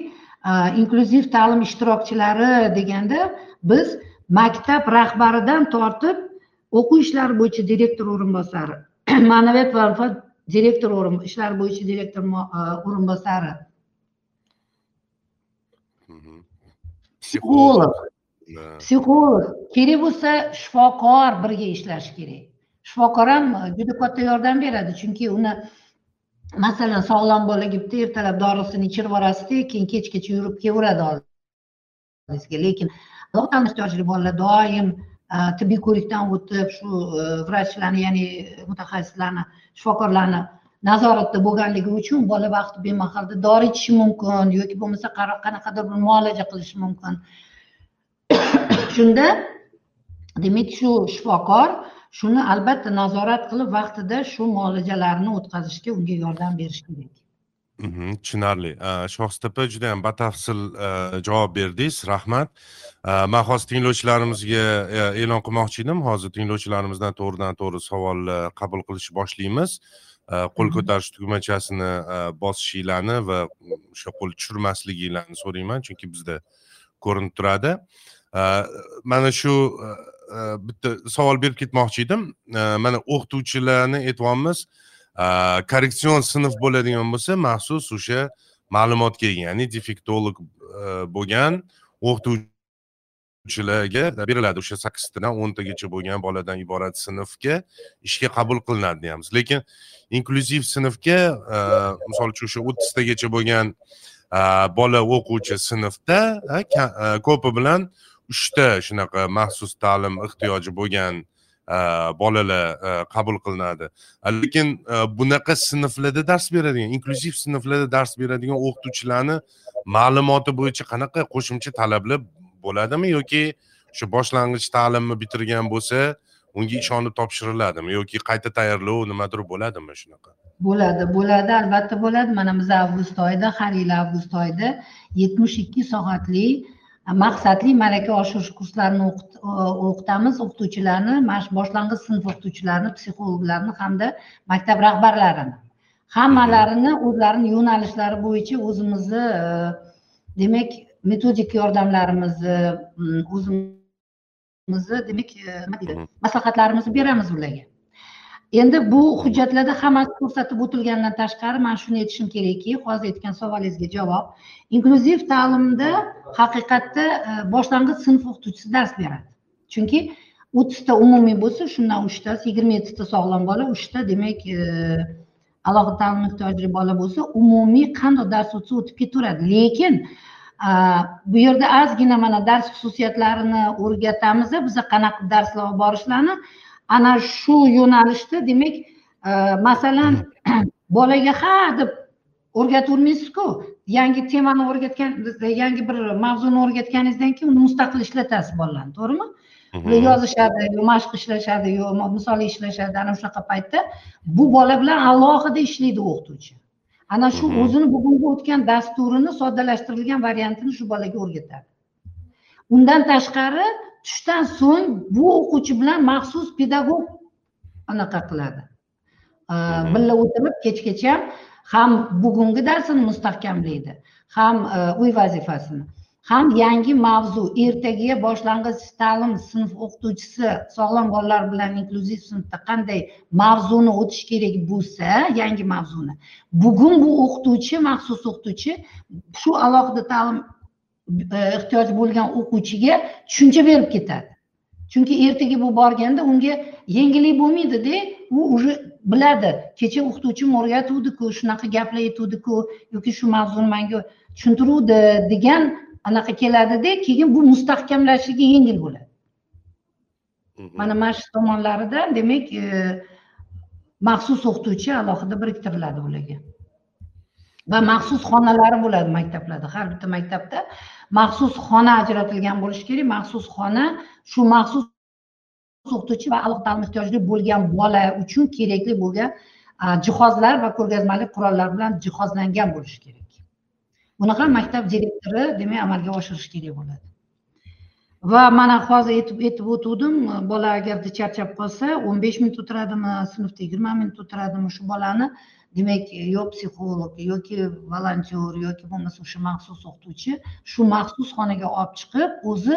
inklyuziv ta'lim ishtirokchilari deganda biz maktab rahbaridan tortib o'quv ishlari bo'yicha direktor o'rinbosari [clears throat] ma'naviyat va ilfot direktor ishlari bo'yicha direktor o'rinbosari. Psixolog. Psixolog. Kerak bo'lsa shifokor birga ishlashi kerak. Shifokor ham juda katta yordam beradi chunki uni masalan sog'lom bola gibdi ertalab dorisini ichirib yuborasizda keyin kechgacha yurib kelaveradi oldingizga lekin ta'lim ehtiyojli bolalar doim tibbiy ko'rikdan o'tib shu e, vrachlarni ya'ni mutaxassislarni shifokorlarni nazoratda bo'lganligi uchun bola vaqti bemahalda dori ichishi mumkin yoki bo'lmasa qanaqadir bir muolaja qilishi mumkin. [coughs] Shunda demak shu shifokor shuni albatta nazorat qilib vaqtida shu muolajalarni o'tkazishga unga yordam berish kerak. Mhm, tushunarli. Shohista opa judayam batafsil javob berdingiz rahmat. Man hozir tinglovchilarimizga e'lon qilmoqchi edim. Hozir tinglovchilarimizdan to'g'ridan to'g'ri savollar qabul qilishni boshlaymiz. Qo'l mhm. ko'tarish tugmachasini bosishinglarni va o'sha qo'l tushirmasliginglarni so'rayman chunki bizda ko'rinib turadi. Mana shu bitta savol berib ketmoqchi edim mana o'qituvchilarni aytyapmiz korreksion sinf bo'ladigan bo'lsa maxsus o'sha ma'lumotga ega ya'ni defektolog bo'lgan o'qituvchilarga beriladi o'sha sakkiztadan o'ntagacha bo'lgan boladan iborat sinfga ishga qabul qilinadi deyapmiz lekin inklyuziv sinfga misol uchun o'sha o'ttiztagacha bo'lgan bola o'quvchi sinfda ko'pi bilan uchta shunaqa maxsus ta'lim ehtiyoji bo'lgan e, bolalar e, qabul qilinadi. E, lekin bunaqa sinflarda dars beradigan inklyuziv sinflarda dars beradigan o'qituvchilarni ma'lumoti bo'yicha qanaqa qo'shimcha talablar bo'ladimi yoki shu boshlang'ich ta'limni bitirgan bo'lsa unga ishonib topshiriladimi yoki qayta tayyorlov nimadir bo'ladimi shunaqa? Bo'ladi bo'ladi albatta bo'ladi. Mana biz avgust oyida har yili avgust oyida yetmish ikki soatli maqsadli malaka oshirish kurslarini o'qitamiz. O'qituvchilarni mana shu boshlang'ich sinf o'qituvchilarini psixologlarni hamda maktab rahbarlarini. Hammalarini o'zlarini yo'nalishlari bo'yicha o'zimizni e, demak metodik yordamlarimizni o'zimizni demak nima deydi maslahatlarimizni beramiz ularga. Endi bu hujjatlarda hammasi ko'rsatib o'tilganidan tashqari man shuni aytishim kerakki hozir aytgan savolingizga javob. Inklyuziv ta'limda haqiqatda e, boshlang'ich sinf o'qituvchisi dars beradi. Chunki o'ttizta umumiy bo'lsa shundan uchtasi yigirma yettita sog'lom bola uchta demak e, alohida ta'lim ehtiyojli bola bo'lsa umumiy qanday dars o'tsa o'tib ketaveradi. Lekin e, bu yerda ozgina mana dars xususiyatlarini o'rgatamiz biza qanaqa darslar olib borishlarni ana shu yo'nalishda demak e, masalan [clears throat] bolaga ha deb o'rgatavermaysizku yangi temani o'rgatgan yangi bir mavzuni o'rgatganingizdan keyin uni mustaqil ishlatasiz bolalarni to'g'rimi? Ular yozishadi yo mashq ishlashadi yo misol ishlashadi ana shunaqa paytda bu bola bilan alohida ishlaydi o'qituvchi. Ana shu o'zini bugungi o'tgan dasturini soddalashtirilgan variantini shu bolaga o'rgatadi. Undan tashqari tushdan so'ng bu o'quvchi bilan maxsus pedagog anaqa qiladi. Birga o'tirib kechgacha ham bugungi darsini mustahkamlaydi ham e, uy vazifasini ham yangi mavzu ertaga boshlang'ich ta'lim sinf o'qituvchisi sog'lom bolalar bilan inklyuziv sinfda qanday mavzuni o'tish kerak bo'lsa yangi mavzuni. Bugun bu o'qituvchi maxsus o'qituvchi shu alohida ta'lim ehtiyoji bo'lgan o'quvchiga tushuncha berib ketadi. Chunki ertaga bu borganda unga yengillik bo'lmaydida u уже biladi. Kecha o'qituvchim o'rgatuvdiku shunaqa gaplar aytuvdiku yoki shu mavzuni manga tushuntiruvdi degan anaqa keladida keyin bu mustahkamlashligi yengil bo'ladi. Mana mana shu tomonlarida demak e, maxsus o'qituvchi alohida biriktiriladi ularga va maxsus xonalari bo'ladi maktablarda. Har bitta maktabda maxsus xona ajratilgan bo'lishi kerak. Maxsus xona shu maxsus o'qituvchi va alohida ta'lim ehtiyojli bo'lgan bola uchun kerakli bo'lgan jihozlar va ko'rgazmali qurollar bilan jihozlangan bo'lishi kerak. Buni ham maktab direktori demak amalga oshirishi kerak bo'ladi. Va mana hozir aytib aytib o'tgandim bola agarda charchab qolsa o'n besh minut o'tiradimi sinfda yigirma minut o'tiradimi shu bolani demak yo psixolog yoki volontyor yoki bo'lmasa o'sha maxsus o'qituvchi shu maxsus xonaga olib chiqib o'zi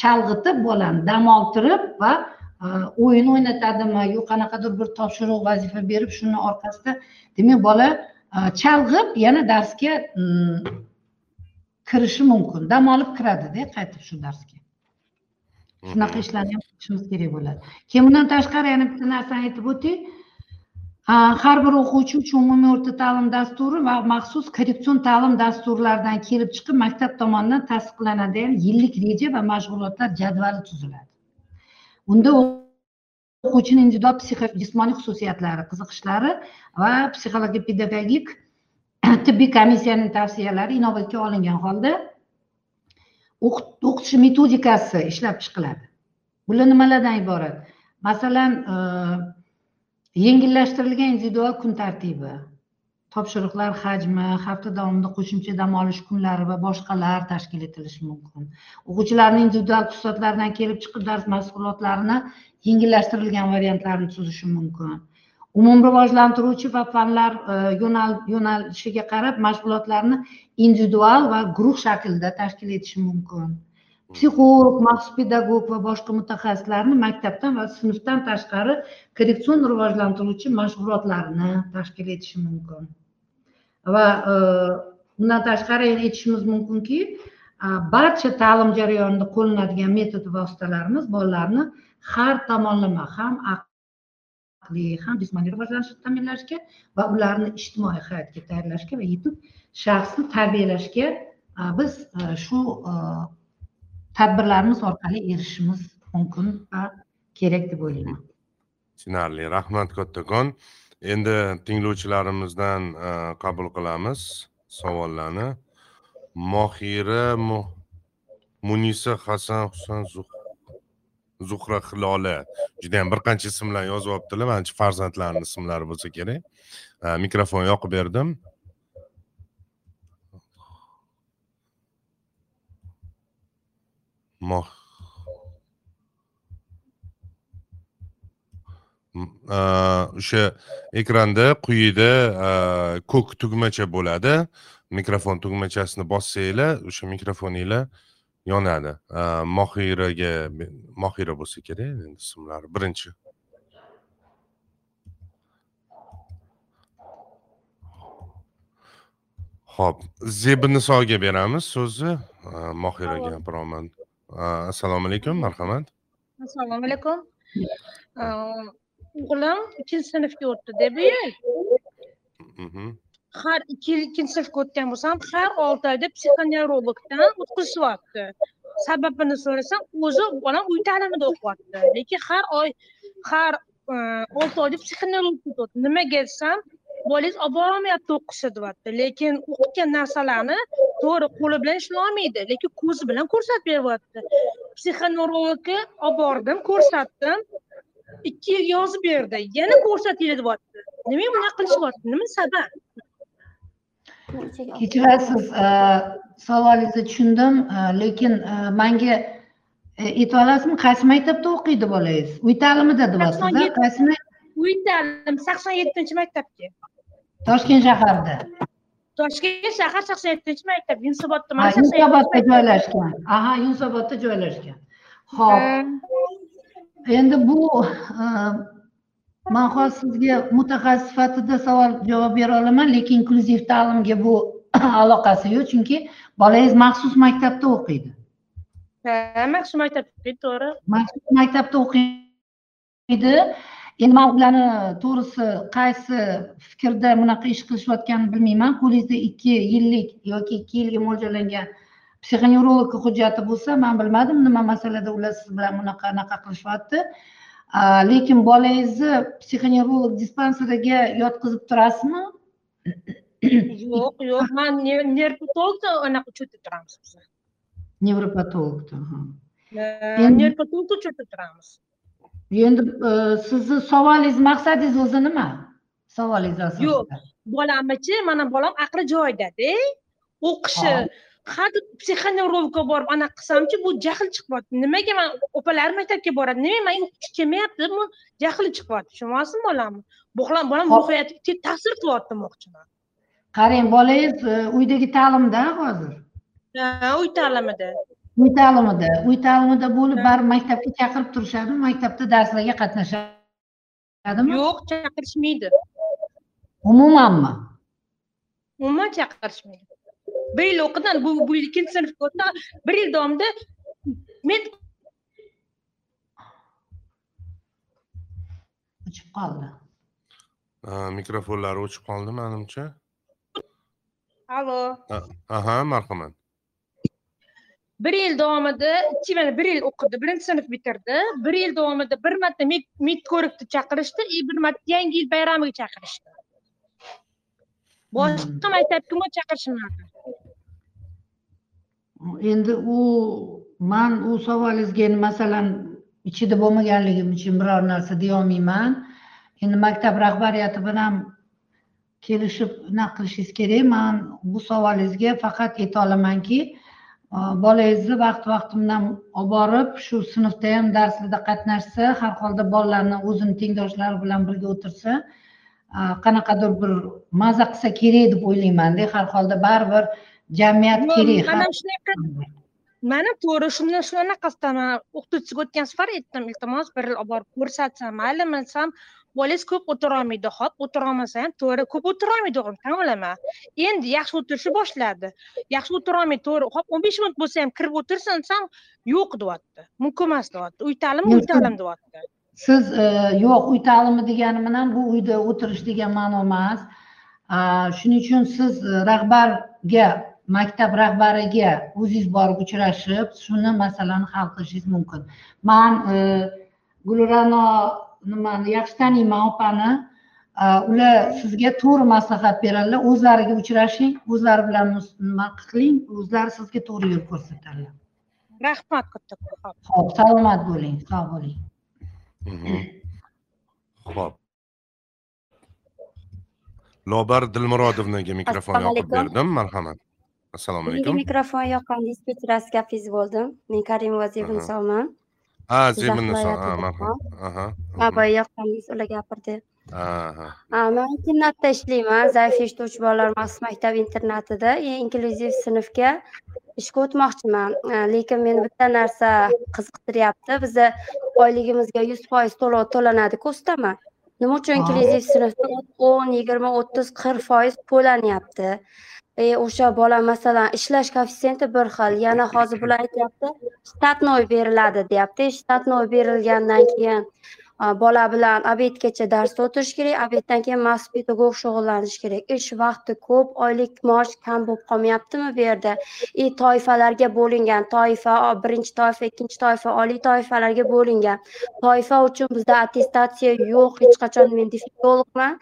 chalg'itib bolani dam oltirib va o'yin o'ynatadimi yo qanaqadir bir topshiriq vazifa berib shuni orqasida demak bola chalg'ib yana darsga kirishi mumkin dam olib kiradida qaytib shu darsga. Shunaqa ishlarni ham qilishimiz kerak bo'ladi. Keyin bundan tashqari yana bitta narsani aytib o'tay Э, har bir o'quvchi uchun umumiy o'rta ta'lim dasturi va maxsus korreksion ta'lim dasturlaridan kelib chiqib maktab tomonidan tasdiqlanadigan yillik reja va mashg'ulotlar jadvali tuziladi. Unda o'quvchining individual jismoniy xususiyatlari qiziqishlari va psixologopedagogik [clears throat] tibbiy komissiyaning tavsiyalari inobatga olingan holda o'qitish metodikasi ishlab chiqiladi. Bular nimalardan iborat? Masalan e, yengillashtirilgan individual kun tartibi. Topshiriqlar hajmi hafta davomida qo'shimcha dam olish kunlari va boshqalar tashkil etilishi mumkin. O'quvchilarning individual xususiyatlaridan kelib chiqib dars mashg'ulotlarini yengillashtirilgan variantlarini tuzishi mumkin. Umumrivojlantiruvchi va fanlar e, yo'nalishiga qarab mashg'ulotlarni individual va guruh shaklida tashkil etishi mumkin. Psixolog maxsus pedagog va boshqa mutaxassislarni maktabdan va sinfdan tashqari korreksion rivojlantiruvchi mashg'ulotlarni tashkil etishi mumkin va bundan tashqari aytishimiz mumkinki barcha ta'lim jarayonida qo'llanadigan metod vositalarimiz bolalarni har tomonlama ham aqliy ham jismoniy rivojlanishini ta'minlashga va ularni ijtimoiy hayotga tayyorlashga va yetuk shaxsni tarbiyalashga biz e, shu e, tadbirlarimiz orqali erishishimiz mumkin va kerak deb o'ylayman. Tushunarli rahmat kattakon endi tinglovchilarimizdan e, qabul qilamiz savollarni. Mohira munisa hasan husan zuhra hilola judayam bir qancha ismlar yozib olibdilar. Manimcha farzandlarini ismlari bo'lsa kerak. E, mikrofon yoqib berdim. Moh o'sha ekranda quyida ko'k tugmacha bo'ladi. Mikrofon tugmachasini bossanglar o'sha mikrofoninglar yonadi. Mohiraga mohira bo'lsa kerak endi ismlari birinchi. Ho'p zebinisoga beramiz so'zni mohiraga gapiraman assalomu alaykum marhamat assalomu alaykum o'g'lim ikkinchi sinfga o'tdida bu yil har ikki yil ikkinchi sinfga o'tgan bo'lsam har olti oyda psixonevrologdan o'tkazishyapti sababini so'rasam o'zi bolam uy ta'limida o'qiyapti. Lekin har oy har olti oyda psixonevrologga ketyapti nimaga desam bolangiz olib borolmayapti o'qishga deyapti lekin o'qitgan narsalarini to'g'ri qo'li bilan olmaydi lekin ko'zi bilan ko'rsatib beryapti. Psixonevrologga olib bordim ko'rsatdim ikki yil yozib berdi yana ko'rsatinglar deyapti nimaga bunaqa qilishyapti? Nima sabab? Kechirasiz savolingizni tushundim lekin manga aytib olasizmi qaysi maktabda o'qiydi bolangiz? Uy ta'limida deyapsiz qaysini uy ta'lim sakson yettinchi maktabga toshkent shaharida toshkent shahar sakson yettinchi maktab yunusobod tumani yunusobodda joylashgan. Aha yunusobodda joylashgan. Ho'p. Endi bu man hozir sizga mutaxassis sifatida savol javob bera olaman lekin inklyuziv ta'limga bu [coughs] aloqasi yo'q chunki bolangiz maxsus maktabda o'qiydi. Ha maxsus maktabda o'qiydi to'g'ri. Maxsus maktabda o'qiydi endi man ularni to'g'risi qaysi fikrda bunaqa ish qilishayotganini bilmayman. Qo'lingizda ikki yillik yoki ikki yilga mo'ljallangan psixonevrolog hujjati bo'lsa man bilmadim. Nima masalada ular siz bilan bunaqa anaqa qilishyapti lekin bolangizni psixonevrolog dispanseriga yotqizib turasizmi? Yo'q yo'q. Man nerpatologda anaqa uchirib turamiz. Biz nevropatologda nerpatologda uchirib turamiz endi e, sizni savolingiz maqsadingiz o'zi nima? Savolingiz asosida. Yo'q bolamchi mana bolam aqli joyidada o'qishi hadeb psixonevrologga borib anaqa qilsamchi bu jahl chiqyapti. Nimaga man opalarim maktabga boradi? Nimaga manga o'qituvchi kelmayapti bu jahli chiqyapti. Tushunyapsizmi bolamni bolam bolam ruhiyatiga ta'sir qilyapti demoqchiman. Qarang bolangiz e, uydagi ta'limda hozir? Ha uy ta'limida uy ta'limida uy ta'limida bo'lib baribir maktabga chaqirib turishadimi maktabda darslarga qatnashadimi? Yo'q chaqirishmaydi. Umumanmi? Umuman chaqirishmaydi. Bir yil o'qidim bu bu yil ikkinchi sinfga o'tdim bir yil davomida men o'chib qoldi. Mikrofonlari o'chib qoldi manimcha. Allo aha marhamat bir yil davomida ikki mana bir yil o'qidi birinchi sinf bitirdi. Bir yil davomida bir marta mid ko'rikni chaqirishdi и bir marta yangi yil bayramiga chaqirishdi. Boshqa maktabga chaqirishmadi? Endi u man u savolingizga endi masalan ichida bo'lmaganligim uchun biror narsa deyolmayman. Endi maktab rahbariyati bilan kelishib anaqa qilishingiz kerak. Man bu savolingizga faqat ayta olamanki bolangizni vaqt vaqti bilan olib borib shu sinfda ham darslarda qatnashsa har holda bolalarni o'zini tengdoshlari bilan birga o'tirsa qanaqadir bir maza qilsa kerak deb o'ylaymanda. Har holda baribir jamiyat kerak mana shunaqa mana to'g'ri shundan shunaqasidan o'qituvchisiga o'tgan safar aytdim iltimos bir olib borib ko'rsatsam maylimi desam bolangiz ko'p o'tirolmaydi hop o'tirolmasa ham to'g'ri ko'p o'tirolmaydi o'g'lim tan olaman endi yaxshi o'tirishni boshladi. Yaxshi o'tirolmaydi to'g'ri hop o'n besh minut bo'lsa ham kirib o'tirsin desam yo'q deyapti mumkin emas deyapti uy ta'limi uy ta'lim deyapti. Siz e, yo'q uy ta'limi degani bilan bu uyda o'tirish degan ma'no emas. Shuning uchun siz e, rahbarga maktab rahbariga o'zingiz borib uchrashib shuni masalani hal qilishingiz mumkin. Man e, gulrano nimani yaxshi taniyman opani. Ular sizga to'g'ri maslahat beradilar. O'zlariga uchrashing o'zlari bilan nima qiling o'zlari sizga to'g'ri yo'l ko'rsatadilar. Rahmat kattakon ho'p salomat bo'ling sog' bo'ling. Ho'p lobar dilmurodovnaga mikrofon yoqib berdim. Marhamat. Assalomu alaykum. menga mikrofon yoqqan dispetcher gapingiz bo'ldim men karimova zebinsoman ha zebinniso marhamat aha boya yoqqaningiz ular gapirdi man internatda ishlayman zaif eshituvchi bolalar maxsus maktab internatida inklyuziv sinfga ishga o'tmoqchiman lekin meni bitta narsa qiziqtiryapti biza oyligimizga yuz foiz to'lov to'lanadiku ustama nima uchun inklyuziv sinfda o'n yigirma o'ttiz qirq foiz to'lanyapti e o'sha bola masalan ishlash koeffitsiyenti bir xil. Yana hozir bular aytyapti shtatnoy beriladi deyapti. Shtatnoy berilgandan keyin e, bola bilan obedgacha darsda o'tirish kerak obeddan keyin maxsus pedagog shug'ullanish kerak. Ish vaqti ko'p oylik maosh kam bo'lib qolmayaptimi bu yerda? И toifalarga bo'lingan toifa birinchi toifa ikkinchi toifa oliy toifalarga bo'lingan. Toifa uchun bizda attestatsiya yo'q hech qachon men defektologman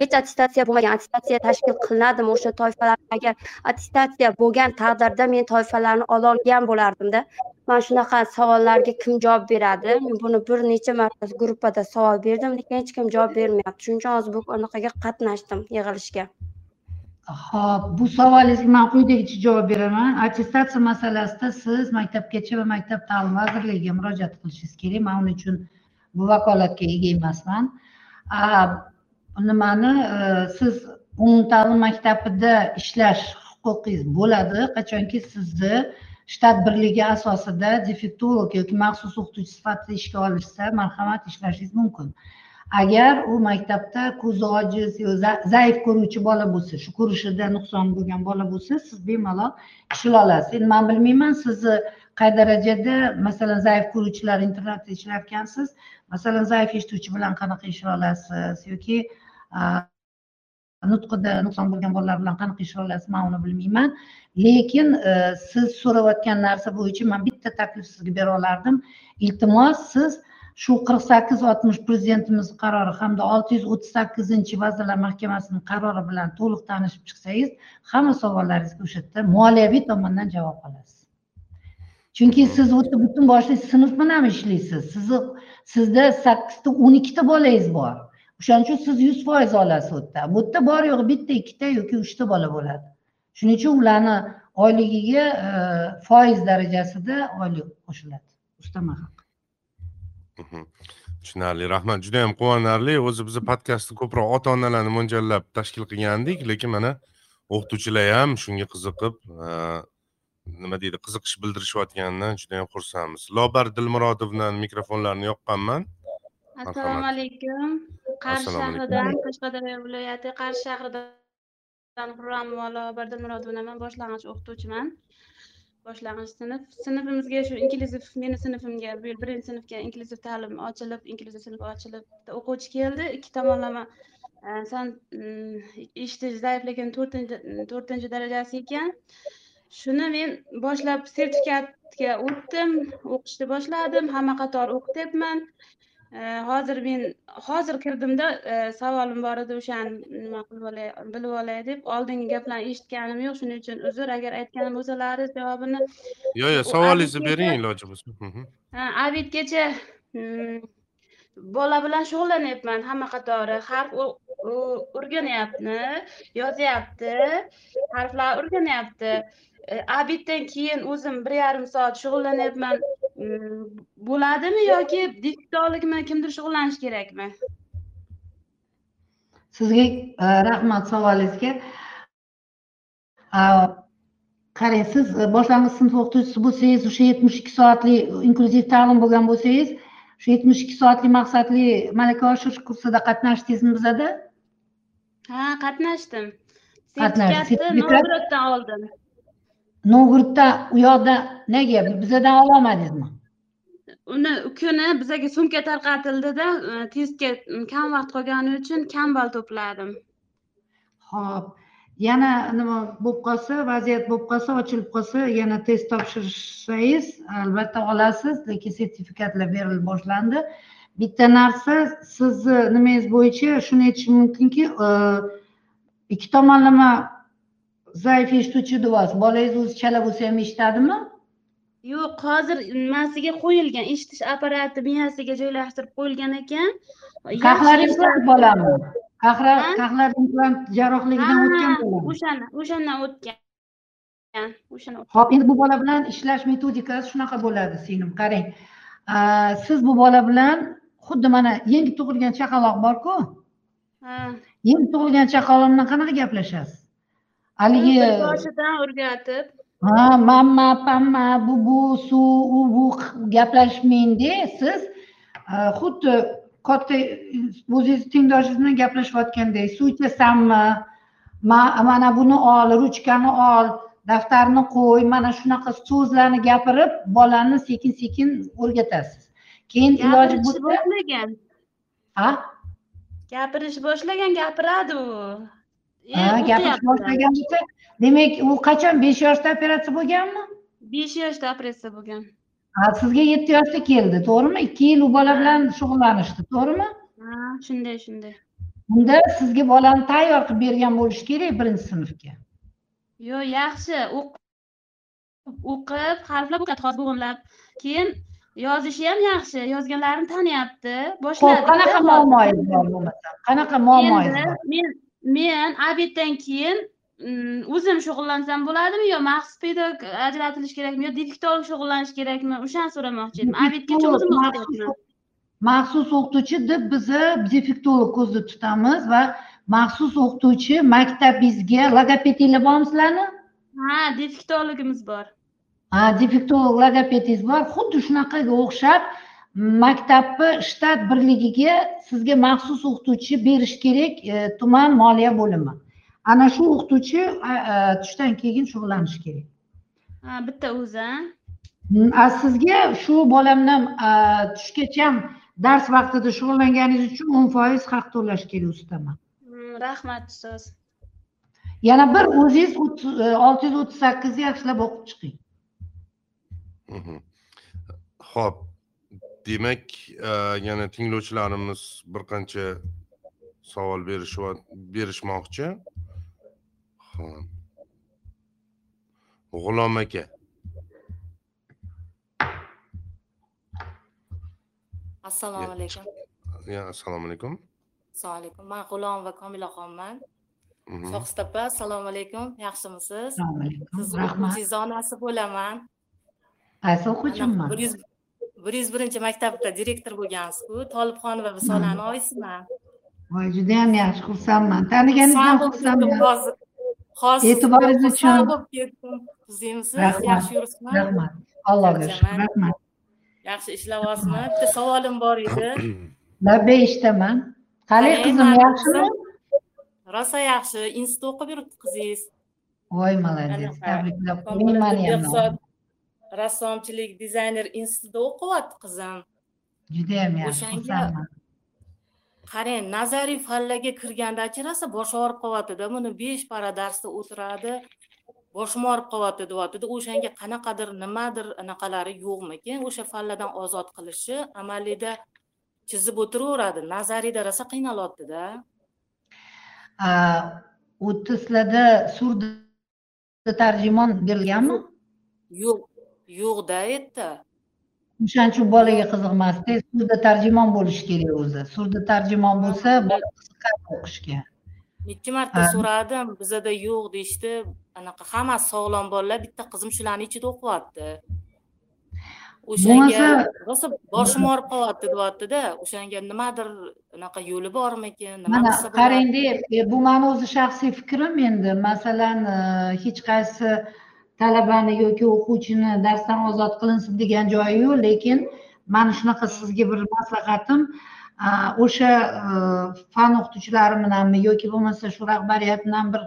hech attestatsiya bo'lmagan attestatsiya tashkil qilinadimi o'sha toifalar agar attestatsiya bo'lgan taqdirda men toifalarni ololgan bo'lardimda. Mana shunaqa savollarga kim javob beradi? Men buni bir necha marta gruppada savol berdim lekin hech kim javob bermayapti. Shuning uchun hozir bu anaqaga qatnashdim yig'ilishga. Ho'p bu savolingizga man quyidagicha javob beraman. Attestatsiya masalasida siz maktabgacha va maktab ta'limi vazirligiga murojaat qilishingiz kerak. Man uning uchun bu vakolatga ega emasman. Nimani e, siz umumta'lim maktabida ishlash huquqingiz bo'ladi. Qachonki sizni shtat birligi asosida defektolog yoki maxsus o'qituvchi sifatida ishga olishsa marhamat ishlashingiz mumkin. Agar u maktabda ko'zi ojiz zaif ko'ruvchi bola bo'lsa shu ko'rishida nuqson bo'lgan bola bo'lsa siz bemalol ishlay olasiz. Endi man bilmayman sizni qay darajada masalan zaif ko'ruvchilar internatida ishlayotgansiz masalan zaif eshituvchi bilan qanaqa ishlay olasiz yoki nutqida nuqson bo'lgan bolalar bilan qanaqa ishlay olasiz man uni bilmayman. Lekin e, siz so'rayotgan narsa bo'yicha man bitta taklif sizga bera olardim. Iltimos siz shu qirq sakkiz oltmish prezidentimiz qarori hamda olti yuz o'ttiz sakkizinchi vazirlar mahkamasini qarori bilan to'liq tanishib chiqsangiz hamma savollaringizga o'sha yerda moliyaviy tomondan javob olasiz. Chunki siz u yerda butun boshli sinf bilan ishlaysiz. Sizni sizda sakkizta o'n ikkita bolangiz bor. O'shaning uchun siz yuz foiz olasiz u yerda bu yerda bor yo'g'i bitta ikkita yoki uchta bola bo'ladi. Shuning uchun ularni oyligiga e, foiz darajasida oylik qo'shiladi. Ustama haqi mhm. tushunarli rahmat. Juda yam quvonarli. O'zi biz podkastni ko'proq ota onalarni mo'ljallab tashkil qilgandik lekin mana o'qituvchilar ham shunga qiziqib e, nima deydi qiziqish bildirishayotganidan juda yam xursandmiz. Lobar dilmurodovni mikrofonlarini yoqqanman. Assalomu alaykum qarshi shahridan qashqadaryo viloyati qarshi shahridan xurramova lobar dilmurodovnaman boshlang'ich o'qituvchiman. Boshlang'ich sinf sinfimizga shu inklyuziv meni sinfimga bu yil birinchi sinfga inklyuziv ta'lim ochilib inklyuziv sinf ochilib bitta o'quvchi keldi. Ikki tomonlama e, mm, eshitish zaifligini to'rtinchi to'rtinchi darajasi ekan shuni men boshlab sertifikatga o'tdim o'qishni boshladim hamma qator o'qityapman hozir men hozir kirdimda e, savolim bor edi o'shani nima qilib olay bilib olay deb oldingi gaplarni eshitganim yo'q shuning uchun uzr agar aytganim bo'lsalaringiz javobini yo'q yo'q savolingizni bering iloji bo'lsa. Ha abidgacha bola bilan shug'ullanyapman hamma qatori harf o'rganyapti yozyapti harflar o'rganyapti e, abiddan keyin o'zim bir yarim soat shug'ullanyapman bo'ladimi yoki diktologmi kimdir shug'ullanishi kerakmi? Sizga e, rahmat savolingizga. Qarang siz e, boshlang'ich sinf o'qituvchisi bo'lsangiz o'sha yetmish ikki soatli inklyuziv ta'lim bo'lgan bo'lsangiz shu yetmish ikki soatli maqsadli malaka oshirish kursida qatnashdingizmi bizada? Ha qatnashdim. Sertifikatni novgoroddan oldim novgorodda u yoqda nega? Bizadan ololmadingizmi uni kuni bizaga sumka tarqatildida e, testga kam vaqt qolgani uchun kam ball to'pladim. Ho'p yana nima bo'lib qolsa vaziyat bo'lib qolsa ochilib qolsa yana test topshirsangiz albatta olasiz lekin sertifikatlar berilib boshlandi. Bitta narsa sizni nimangiz bo'yicha shuni aytishim mumkinki e, ikki tomonlama zaif eshituvchi deyapsiz bolangiz o'zi chala bo'lsa ham eshitadimi yo'q hozir nimasiga qo'yilgan eshitish apparati miyasiga joylashtirib qo'yilgan ekan. Qahlar implant bolami? Qahlar implant jarrohligidan o'tgan bolami? o'shani o'shandan o'tgan. O'shani ho'p endi bu bola bilan ishlash metodikasi shunaqa bo'ladi singlim qarang. Siz bu bola bilan xuddi mana yangi tug'ilgan chaqaloq borku? Yangi tug'ilgan chaqaloq bilan qanaqa gaplashasiz haligi boshidan o'rgatib. Ha mamma pamma bubu su u bu gaplashmangda siz xuddi katta o'zingiz tengdoshingiz bilan gaplashayotgandek suv ichasanmi? Mana buni ol ruchkani ol daftarni qo'y mana shunaqa so'zlarni gapirib bolani sekin sekin o'rgatasiz. Keyin iloji bo'lsa boshlagan. Ha? Gapirish boshlagan gapiradi u ha gapirish boshlagan demak u qachon besh yoshda operatsiya bo'lganmi? Besh yoshda operatsiya bo'lgan. Sizga yetti yoshda keldi to'g'rimi? Ikki yil u bola bilan shug'ullanishdi to'g'rimi? Ha shunday shunday. Unda sizga bolani tayyor qilib bergan bo'lishi kerak birinchi sinfga. Yo'q yaxshi. O'qib harflar o'qiyapti hozir bo'g'inlab keyin yozishi ham yaxshi. Yozganlarini taniyapti. Boshladi. Qanaqa muammoyingiz bor bo'lmasa? Qanaqa muammoyingiz bor? men men obeddan keyin mm, o'zim shug'ullansam bo'ladimi yo maxsus pedagog ajratilishi kerakmi yo dilektolog shug'ullanishi kerakmi? O'shani so'ramoqchi edim obedgacha o'zim maxsus o'qituvchi deb biza defektolog ko'zda tutamiz va maxsus o'qituvchi maktabingizga logopedinglar bormi sizlarni ha defektologimiz bor. Ha defektolog logopedingiz bor. Xuddi shunaqaga o'xshab maktabni shtat birligiga sizga maxsus o'qituvchi berish kerak e, tuman moliya bo'limi. Ana shu o'qituvchi tushdan keyin shug'ullanishi kerak. Ha bitta o'zi sizga shu bola bilan tushgacha dars vaqtida shug'ullanganingiz uchun o'n foiz haq to'lash kerak ustama rahmat ustoz. Yana bir o'zingiz olti yuz o'ttiz sakkizni yaxshilab o'qib chiqing. Ho'p demak yana tinglovchilarimiz bir qancha savol berishmoqchi. G'ulom aka. Assalomu alaykum. assalomu alaykum. Assalomu alaykum. Man g'ulomova komilaxonman shohista opa assalomu alaykum. Yaxshimisiz? Assalomu alaykum. Rahmat. O'quvchingiz onasi bo'laman. Qaysi o'quvchiman bir yuz bir yuz birinchi maktabda direktor bo'lgansizku tolibxonova visolani oyisiman voy judayam yaxshi xursandman. Taniganingizdan xursandman. hozir hozir E'tiboringiz uchun. bo'lib ketdim. Yaxshi yuribsizmi? Rahmat. Allohga shukur rahmat. Yaxshi ishlayapsizmi bitta savolim bor edi. [clears throat] Labbay eshitaman qalay qizim yaxshimi? rosa yaxshi. Institutda o'qib yuribdi qizingiz. Voy молодец tabriklab qo'ying mani ham rassomchilik dizayner institutida o'qiyapti qizim. Judayam yaxshi O'shanga- qarang nazariy fanlarga kirgandachi rosa boshi og'rib qolyaptida buni besh para darsda o'tiradi boshim og'rib qolyapti deyaptida o'shanga qanaqadir nimadir anaqalari yo'qmikin o'sha fanlardan ozod qilishi amaliyda chizib o'tiraveradi nazariyda rosa qiynalyaptida. U sizlarda surda tarjimon berilganmi? Yo'q yo'qda yerda o'shaning uchun bolaga qiziqmasdi. Surda tarjimon bo'lishi kerak o'zi. Surda tarjimon bo'lsa bola qiziqadi o'qishga. Necha marta so'radim bizada yo'q deyishdi. Anaqa hammasi sog'lom bolalar bitta qizim shularni ichida o'qiyapti. O'shanga rosa boshim og'rib qolyapti deyaptida o'shanga nimadir anaqa yo'li bormikin nima mana qarangda e, bu mani o'zi shaxsiy fikrim endi. Masalan e, hech qaysi talabani yoki o'quvchini darsdan ozod qilinsin degan joyi yo'q lekin mana shunaqa sizga bir maslahatim o'sha e, fan o'qituvchilari bilanmi yoki bo'lmasa shu rahbariyat bilan bir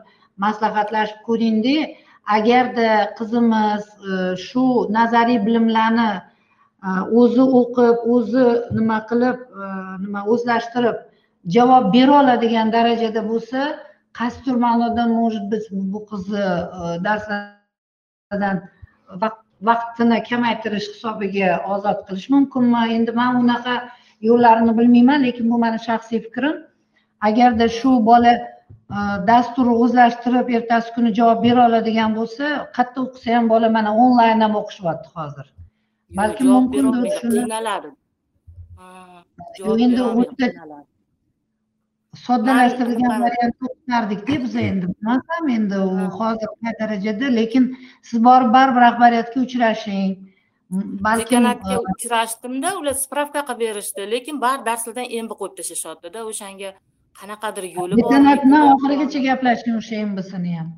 maslahatlashib ko'ringda agarda qizimiz e, shu nazariy bilimlarni e, o'zi o'qib o'zi nima qilib nima o'zlashtirib javob bera oladigan darajada bo'lsa qaysidir ma'noda может быть bu qizni darslar darslardan vaqt- vaqtini kamaytirish hisobiga ozod qilish mumkinmi? Endi man unaqa yo'llarini bilmayman lekin bu mani shaxsiy fikrim. Agarda shu bola e, dasturni o'zlashtirib ertasi kuni javob bera oladigan bo'lsa qayerda o'qisa ham bola mana onlayn ham o'qishyapti hozir. Balkim mumkindir shuni- qiynaladi. Endi o'ta-. Soddalashtirilgan variantni o'qitardikda biz endi bilmasam endi u hozir qay darajada lekin siz borib baribir rahbariyatga uchrashing. Balkim dekanatga uchrashdimda ular spravka qilib berishdi lekin baribir darslardan embi qo'yib tashlashyaptida o'shanga qanaqadir yo'li bor dekanatni oxirigacha gaplashing o'sha embisini ham.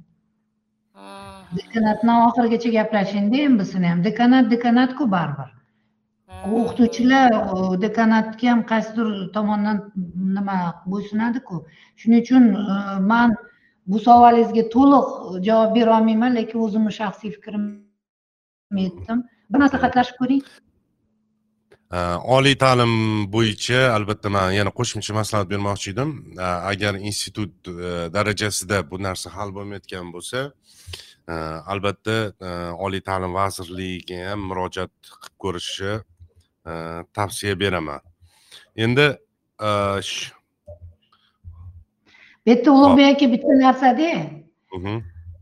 Dekanatni oxirigacha gaplashingda embisini ham. Dekanat dekanatku baribir o'qituvchilar dekanatga ham qaysidir tomondan nima bo'ysunadiku. Shuning uchun e, man bu savolingizga to'liq javob bera olmayman lekin o'zimni shaxsiy fikrimni aytdim. Bir maslahatlashib ko'ring. E, oliy ta'lim bo'yicha albatta man yana qo'shimcha maslahat bermoqchi edim. E, agar institut darajasida bu narsa hal bo'lmayotgan bo'lsa albatta oliy ta'lim vazirligiga ham murojaat qilib ko'rishni tavsiya beraman endi bu yerda ulug'bek aka bitta narsada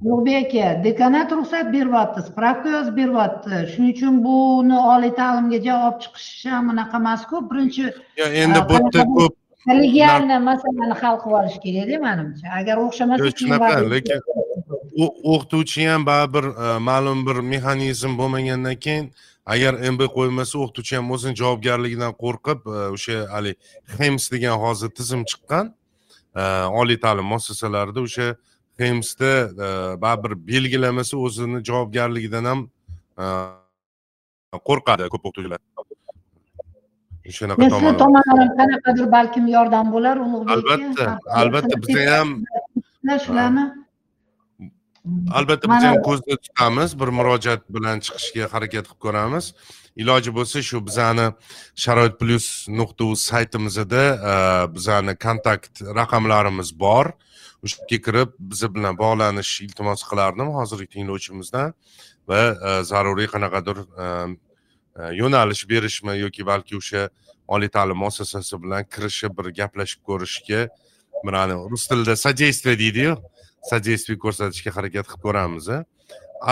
ulug'bek aka dekanat ruxsat beryapti spravka yozib beryapti shuning uchun buni oliy ta'limga javob chiqishi ham unaqa emasku birinchi endi bu yerda ko'p kollegialniy masalani hal qilib olish kerakda manimcha. Agar o'xshamasa Yo'q, shunaqa, lekin o'qituvchi ham baribir ma'lum bir mexanizm bo'lmagandan keyin agar mb qo'ymasa o'qituvchi ham o'zini javobgarligidan qo'rqib e, o'sha haligi hems degan hozir tizim chiqqan e, oliy ta'lim muassasalarida o'sha hemsda e, baribir belgilamasa o'zini javobgarligidan ham qo'rqadi ko'p o'qituvchilar. Shunaqa men sizni tomondan qanaqadir balkim yordam bo'lar ulug'bek albatta albatta biza ham [laughs] shularni albatta biz ham ko'zda tutamiz bir murojaat bilan chiqishga harakat qilib ko'ramiz. Iloji bo'lsa shu bizani sharoit plyus nuqta uz saytimizda e, bizani kontakt raqamlarimiz bor. O'sha yerga kirib biz bilan bog'lanish iltimos qilardim hozirgi tinglovchimizdan va e, zaruriy qanaqadir e, yo'nalish berishmi yoki balki o'sha oliy ta'lim muassasasi bilan kirishib bir gaplashib ko'rishga bir rus tilida содействие deydiyu содействие ko'rsatishga harakat qilib ko'ramiz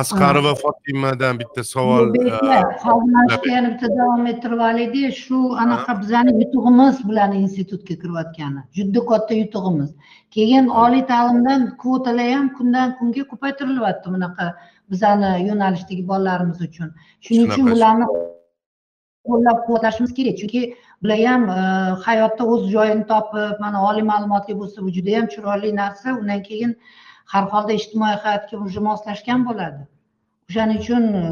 asqarova fotimadan bitta savol yana bitta davom ettirib olaylikda shu anaqa bizani yutug'imiz bilan institutga kirayotgani juda katta yutug'imiz keyin oliy ta'limdan kvotalar ham kundan kunga ko'paytirilyapti bunaqa bizani yo'nalishdagi bolalarimiz uchun shuning uchun bularni qo'llab quvvatlashimiz kerak chunki bular ham e, hayotda o'z joyini topib mana oliy ma'lumotli bo'lsa bu juda yam chiroyli narsa. Undan keyin har holda ijtimoiy hayotga уже moslashgan bo'ladi. O'shaning uchun e,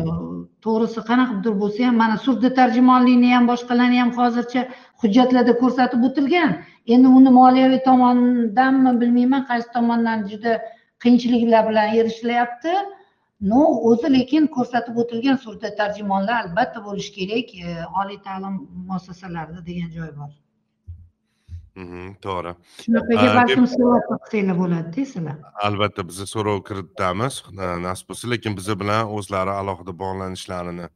to'g'risi qanaqadir bo'lsa ham mana surda tarjimonlikni ham boshqalarni ham hozircha hujjatlarda ko'rsatib o'tilgan. Endi uni moliyaviy tomonidanmi bilmayman qaysi tomondan juda qiyinchiliklar bilan erishilyapti. Ну o'zi lekin ko'rsatib o'tilgan surda tarjimonlar albatta bo'lishi kerak e, oliy ta'lim muassasalarida degan joy bor. To'g'ri. Shunaqaga balkim so'rov qilsanglar bo'ladida sizlar albatta biza so'rov kiritamiz nasib bo'lsa lekin biza bilan o'zlari alohida bog'lanishlarini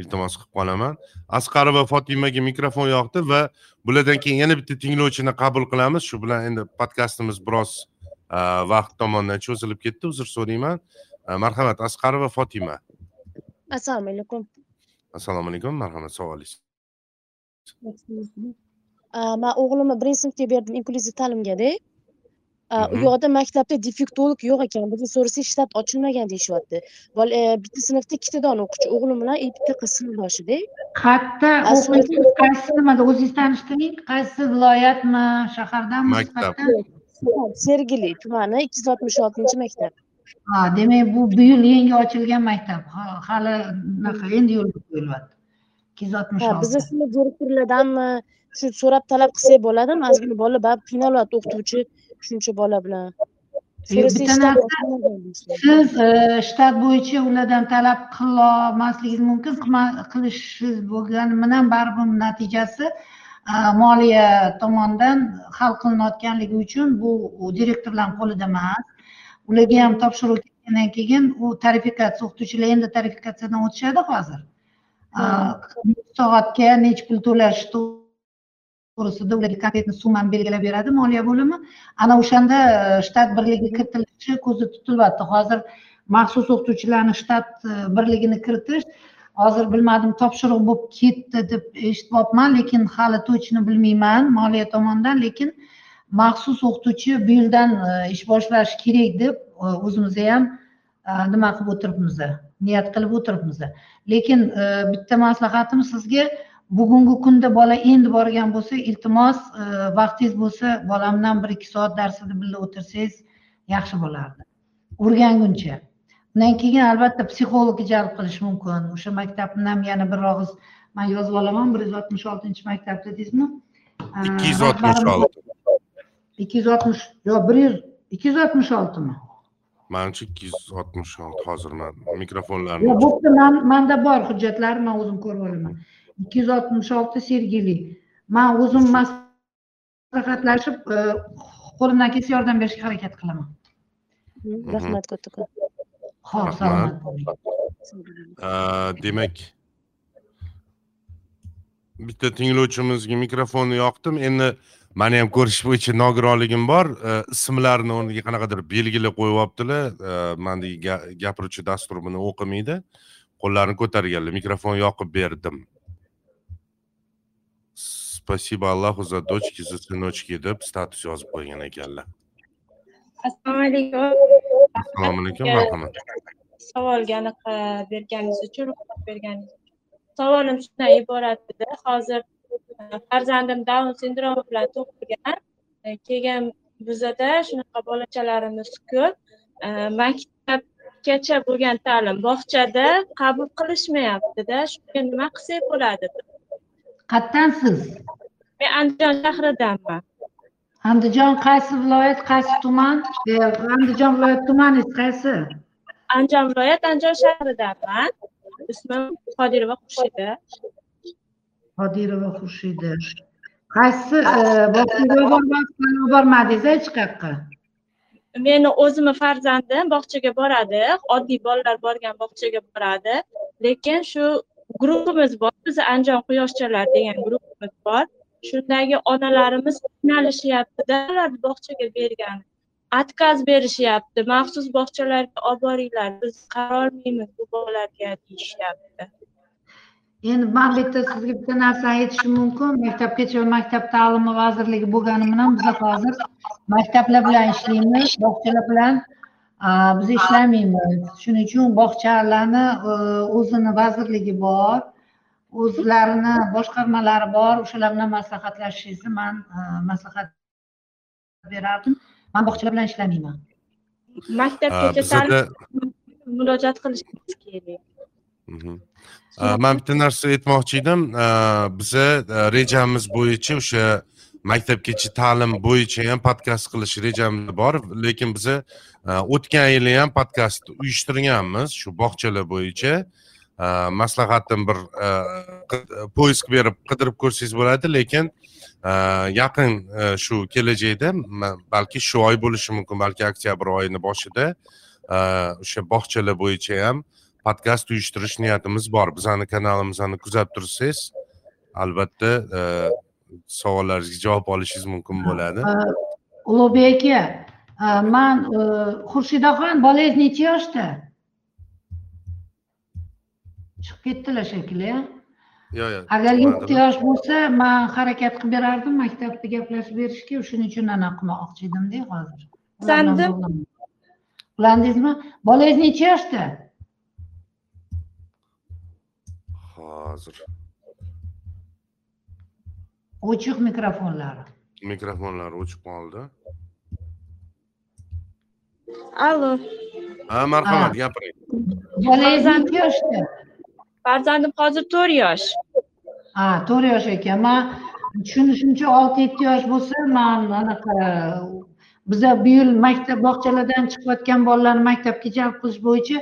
iltimos qilib qolaman. Asqarova fotimaga mikrofon yoqdi va bulardan keyin yana bitta tinglovchini qabul qilamiz. Shu bilan endi podkastimiz biroz vaqt tomondan cho'zilib ketdi uzr so'rayman marhamat asqarova fotima. Assalomu alaykum assalomu alaykum marhamat savolingiz. Man o'g'limni birinchi sinfga berdim inklyuziv ta'limgada u yoqda maktabda defektolog yo'q ekan bizga so'rasak shtat ochilmagan deyishyapti. E, bitta sinfda ikkitadan o'quvchi o'g'lim bilan bitta qiz sinfdoshida qayerda o'qiysiz qaysi nimada o'zingiz tanishtiring qaysi viloyatmi shahardanmi maktab. Sergeli tumani ikki yuz oltmish oltinchi maktab ha demak bu bu yil yangi ochilgan maktab. Hali unaqa endi yo'lga qo'yilyapti. Ikki yuz oltmish olti bizni sinf direktorlardanmi shu so'rab talab qilsak bo'ladimi? Ozgina bola baribir qiynalyapti o'qituvchi shuncha bola bilan. Bitta narsa siz e, shtat bo'yicha ulardan talab qilolmasligingiz mumkin qilishingiz bo'lgani bilan baribir natijasi e, moliya tomonidan hal qilinayotganligi uchun bu direktorlarni qo'lida emas ularga ham topshiriq kelgandan keyin u tarifikatsiya o'qituvchilar endi tarifikatsiyadan o'tishadi hozir. Soatga necha pul to'lash to'g'risida ularga konkretniy summani belgilab beradi moliya bo'limi. Ana o'shanda e, shtat birligi kiritilishi ko'zda tutilyapti. Hozir maxsus o'qituvchilarni shtat e, birligini kiritish hozir bilmadim topshiriq bo'lib ketdi deb eshityapman lekin hali точно bilmayman moliya tomonidan lekin maxsus o'qituvchi bu yildan e, ish boshlashi kerak deb o'zimiz ham nima qilib o'tiribmiz niyat qilib o'tiribmiz. Lekin bitta maslahatim sizga bugungi kunda bola endi borgan bo'lsa iltimos e, vaqtingiz bo'lsa bolam bilan bir ikki soat darsida birga o'tirsangiz yaxshi bo'lardi. O'rganguncha. Undan keyin albatta psixologni jalb qilish mumkin. O'sha maktabni ham yana bir og'iz man yozib olaman bir yuz oltmish oltinchi maktab dedingizmi ikki yuz oltmish olti ikki yuz oltmish yo'q bir yuz ikki yuz oltmish oltimi manimcha ikki yuz oltmish olti hozir man mikrofonlarni yo'q bo'pti manda bor hujjatlar man o'zim ko'rib olaman. ikki yuz oltmish olti sergeli. Man o'zim maslahatlashib e, qo'limdan kelsa yordam berishga harakat qilaman. Rahmat kattakon ho'p salomat bo'ling. Demak bitta tinglovchimizga mikrofonni yoqdim. Endi mani ham ko'rish bo'yicha nogironligim bor. Ismlarini o'rniga qanaqadir belgilar qo'yyaptilar mandagi gapiruvchi dastur buni o'qimaydi. Qo'llarini ko'targanlar. Mikrofon yoqib berdim. Спасибо allahu за дочки за сыночки deb status yozib qo'ygan ekanlar. Assalomu alaykum assalomu alaykum marhamat savolga anaqa berganingiz uchun ruxsat berganingiz uchun. Savolim shundan iborat edi hozir farzandim daun sindromi bilan tug'ilgan. Keyin bizada shunaqa bolachalarimiz ko'p. Maktabgacha bo'lgan ta'lim bog'chada qabul qilishmayaptida. Shunga nima qilsak bo'ladi? Qayerdansiz men andijon shahridanman. Andijon qaysi viloyat qaysi tuman? Andijon viloyat tumaningiz qaysi? Andijon viloyat andijon shahridanman. Ismim qodirova xurshida qodirova xurshida qaysi bog'chaga yubormadingiz bormadingiz hech qayerqa meni o'zimni farzandim bog'chaga boradi oddiy bolalar borgan bog'chaga boradi. Lekin shu guruhimiz bor bizni andijon quyoshchalar degan guruhimiz bor. Shundagi onalarimiz qiynalishyaptida ularni bog'chaga bergan отказ berishyapti. Maxsus bog'chalarga olib boringlar biz qarolmaymiz bu bolalarga deyishyapti. Endi man bitta sizga bitta narsa aytishim mumkin. Maktabgacha va maktab ta'limi vazirligi bo'lgani bilan biz hozir maktablar bilan ishlaymiz bog'chalar bilan biz ishlamaymiz. Shuning uchun bog'chalarni e, o'zini vazirligi bor o'zlarini boshqarmalari bor o'shalar bilan maslahatlashishingizni man e, maslahat berardim. Man bog'chalar bilan ishlamayman. Maktabgacha ta'lim murojaat qilishimiz kerak. Mhm. Man bitta narsa aytmoqchi edim biza rejamiz bo'yicha o'sha maktabgacha ta'lim bo'yicha ham podkast qilish rejamiz bor lekin biza o'tgan yili ham podkast uyushtirganmiz shu bog'chalar bo'yicha maslahatim bir poisk berib qidirib ko'rsangiz bo'ladi lekin yaqin shu kelajakda balki shu oy bo'lishi mumkin balki oktyabr oyini boshida o'sha bog'chalar bo'yicha ham podkast uyushtirish niyatimiz bor. Bizani kanalimizni kuzatib tursangiz albatta e, savollaringizga javob olishingiz mumkin bo'ladi. Ulug'bek aka man e, xurshidxon bolangiz necha yoshda. Chiqib ketdilar shekilli yo'q yo'q agar yetti yosh bo'lsa man harakat qilib berardim maktabda gaplashib berishga. Shuning uchun anaqa qilmoqchi edimda hozir. Sandim ulandingizmi? Bolangiz necha yoshda hozir. O'chiq mikrofonlari mikrofonlari o'chib qoldi. Allo ha marhamat gapiring. Bolangiz necha yoshda farzandim hozir to'rt yosh. Ha to'rt yosh ekan. Man tushunishimcha olti yetti yosh bo'lsa man anaqa biza bu yil maktab bog'chalardan chiqayotgan bolalarni maktabga jalb qilish bo'yicha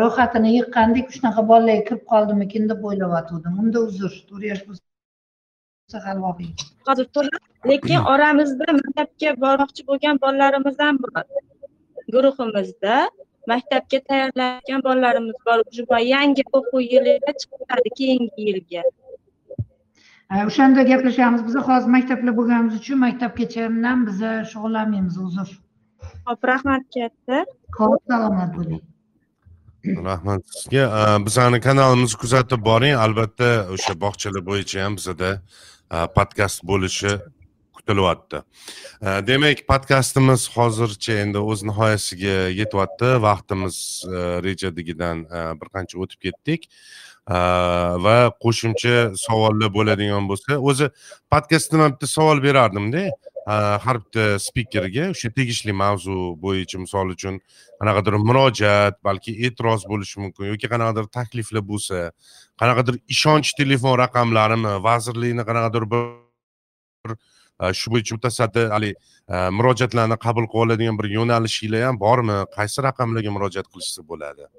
ro'yxatini yiqqandik shunaqa bolalar kirib qoldimikin deb o'ylayotgandim. Unda uzr to'rt yosh bo'lsa hozir to'rt lekin oramizda maktabga bormoqchi bo'lgan bolalarimiz ham bor. Guruhimizda maktabga tayyorlangan bolalarimiz bor. Yangi o'quv yiliga chiqadi keyingi yilga. O'shanda gaplashamiz. Biza hozir maktablar bo'lganimiz uchun maktabgacha bilan biza shug'ullanmaymiz uzr. Ho'p rahmat katta. Ho'p salomat bo'ling rahmat. Sizga e, bizani kanalimizni kuzatib boring. Albatta o'sha bog'chalar bo'yicha ham bizada e, podkast bo'lishi kutilyapti. E, demak podkastimiz hozircha endi o'z nihoyasiga yetyapti. Vaqtimiz rejadagidan bir qancha o'tib ketdik. Va qo'shimcha savollar bo'ladigan bo'lsa o'zi podkastdan bitta savol berardimda. Har bitta spikerga o'sha tegishli mavzu bo'yicha misol uchun qanaqadir murojaat balki e'tiroz bo'lishi mumkin yoki qanaqadir takliflar bo'lsa qanaqadir ishonch telefon raqamlarimi vazirlikni qanaqadir bir shu bo'yicha mutasaddi haligi murojaatlarni qabul qilib oladigan bir yo'nalishinglar ham bormi qaysi raqamlarga murojaat qilishsa bo'ladi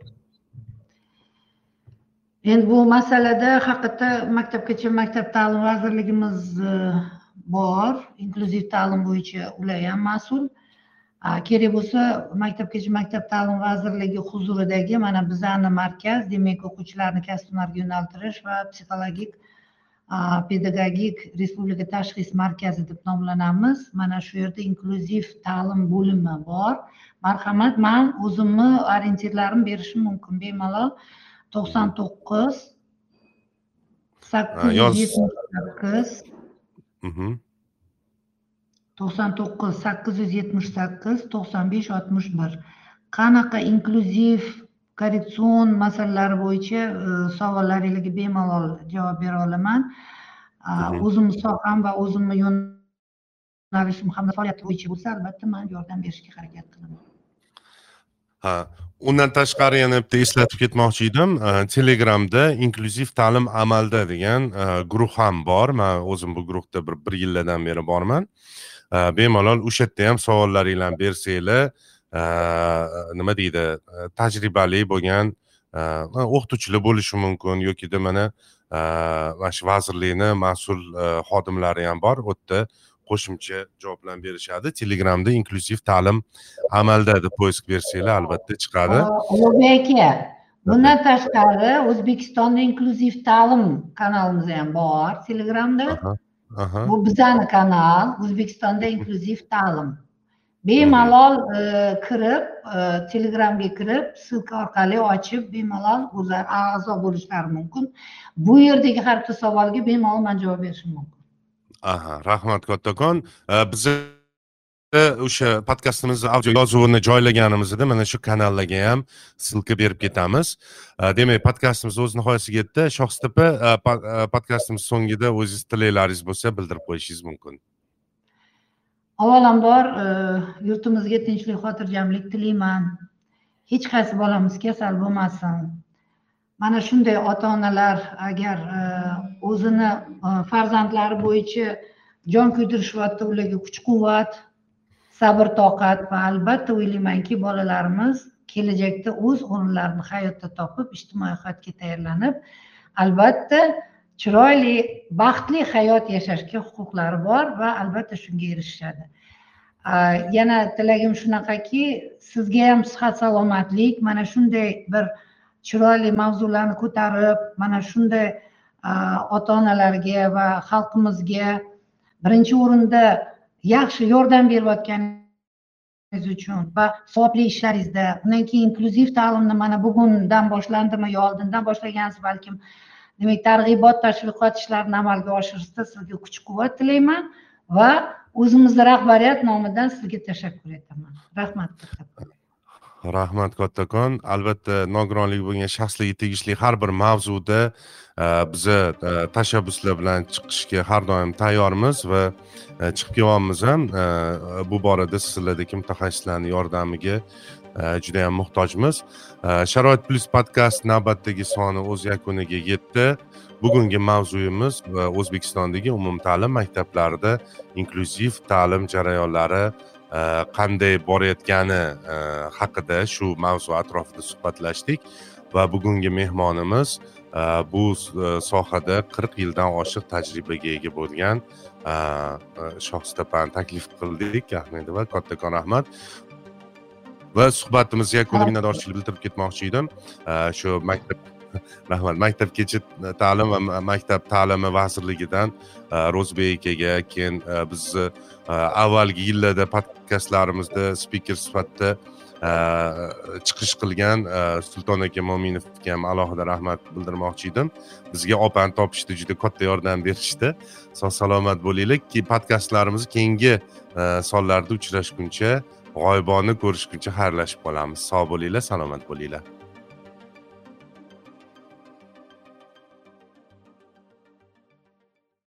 endi bu masalada haqiqatda maktabgacha maktab ta'lim vazirligimiz bor inklyuziv ta'lim bo'yicha ular ham mas'ul. Kerak bo'lsa maktabgacha maktab ta'limi vazirligi huzuridagi mana bizani markaz demak o'quvchilarni kasb hunarga yo'naltirish va psixologik pedagogik respublika tashxis markazi deb nomlanamiz. Mana shu yerda inklyuziv ta'lim bo'limi bor. Marhamat man o'zimni orientirlarimni berishim mumkin bemalol. To'qson to'qqiz sakkiz yuz yetmish sakkiz to'qson to'qqiz sakkiz yuz yetmish sakkiz to'qson besh oltmish bir qanaqa inklyuziv korreksion masalalari bo'yicha savollaringlarga bemalol javob bera olaman o'zimni soham va o'zimni yo'nalishim hamda faoliyatim bo'yicha bo'lsa albatta man yordam berishga harakat qilaman ha undan tashqari yana bitta eslatib ketmoqchi edim. Telegramda inklyuziv ta'lim amalda degan guruh ham bor. Man o'zim bu guruhda bir bir yillardan beri borman. Bemalol o'sha yerda ham savollaringlarni bersanglar nima deydi tajribali bo'lgan o'qituvchilar bo'lishi mumkin yokida mana mana shu vazirlikni mas'ul xodimlari ham bor. U yerda qo'shimcha javoblarni berishadi telegramda inklyuziv ta'lim amalda deb poisk bersanglar albatta chiqadi. Ulug'bek aka bundan tashqari o'zbekistonda inklyuziv ta'lim kanalimiz ham bor telegramda. Bu bizani kanal o'zbekistonda inklyuziv ta'lim. Bemalol e, kirib e, telegramga kirib ssilka orqali ochib bemalol o'zlari a'zo bo'lishlari mumkin. Bu yerdagi har bitta savolga bemalol man javob berishim mumkin aha rahmat kattakon biz e, o'sha podkastimizni audio yozuvini joylaganimizda mana shu kanallarga ham ссылка berib ketamiz. Demak podkastimiz o'z nihoyasiga yetdi. Shohstepa e, e, podkastimiz so'ngida o'zingiz tilaklaringiz bo'lsa bildirib qo'yishingiz mumkin. Avvalambor yurtimizga tinchlik xotirjamlik tilayman. Hech qaysi bolamiz kasal bo'lmasin. Mana shunday ota onalar agar e, o'zini e, farzandlari bo'yicha jon kuydirishyapti ularga kuch quvvat sabr toqat va albatta o'ylaymanki bolalarimiz kelajakda o'z o'rinlarini hayotda topib ijtimoiy hayotga tayyorlanib albatta chiroyli baxtli hayot yashashga huquqlari bor va albatta shunga erishishadi. Yana tilagim shunaqaki sizga ham sihat salomatlik mana shunday bir chiroyli mavzularni ko'tarib mana shunday ota onalarga va xalqimizga birinchi o'rinda yaxshi yordam berayotganingiz uchun va savobli ishlaringizda. Undan keyin inklyuziv ta'limni mana bugundan boshlandimi yo oldindan boshlagansiz balkim demak targ'ibot tashviqot ishlarini amalga oshirishda sizga kuch quvvat tilayman va o'zimizni rahbariyat nomidan sizga tashakkur aytaman rahmat rahmat kattakon. Albatta nogironligi bo'lgan shaxslarga tegishli har bir mavzuda e, biza e, tashabbuslar bilan chiqishga har doim tayyormiz va e, chiqib kelyapmiz ham. Bu borada sizlardagi mutaxassislarni yordamiga juda yam muhtojmiz. Sharoit plyus podkast navbatdagi soni o'z yakuniga yetdi. Bugungi mavzuyimiz o'zbekistondagi umumta'lim maktablarida inklyuziv ta'lim jarayonlari qanday borayotgani haqida shu mavzu atrofida suhbatlashdik va bugungi mehmonimiz bu sohada qirq yildan oshiq tajribaga ega bo'lgan shohstapani taklif qildik ahmedova kattakon rahmat va suhbatimizni yakunida minnatdorchilik bildirib ketmoqchi edim. Shu maktab [laughs] rahmat. Maktabgacha e, ta'lim va maktab ta'limi vazirligidan e, ro'zbek akaga keyin e, bizni avvalgi yillarda podkastlarimizda spiker sifatida chiqish qilgan sulton aka mo'minovga ham alohida rahmat bildirmoqchi edim. Bizga opani topishda juda katta yordam berishdi. Sog' salomat bo'linglar. Podkastlarimiz keyingi sonlarda uchrashguncha g'oyibona ko'rishguncha xayrlashib qolamiz. Sog' bo'linglar salomat bo'linglar.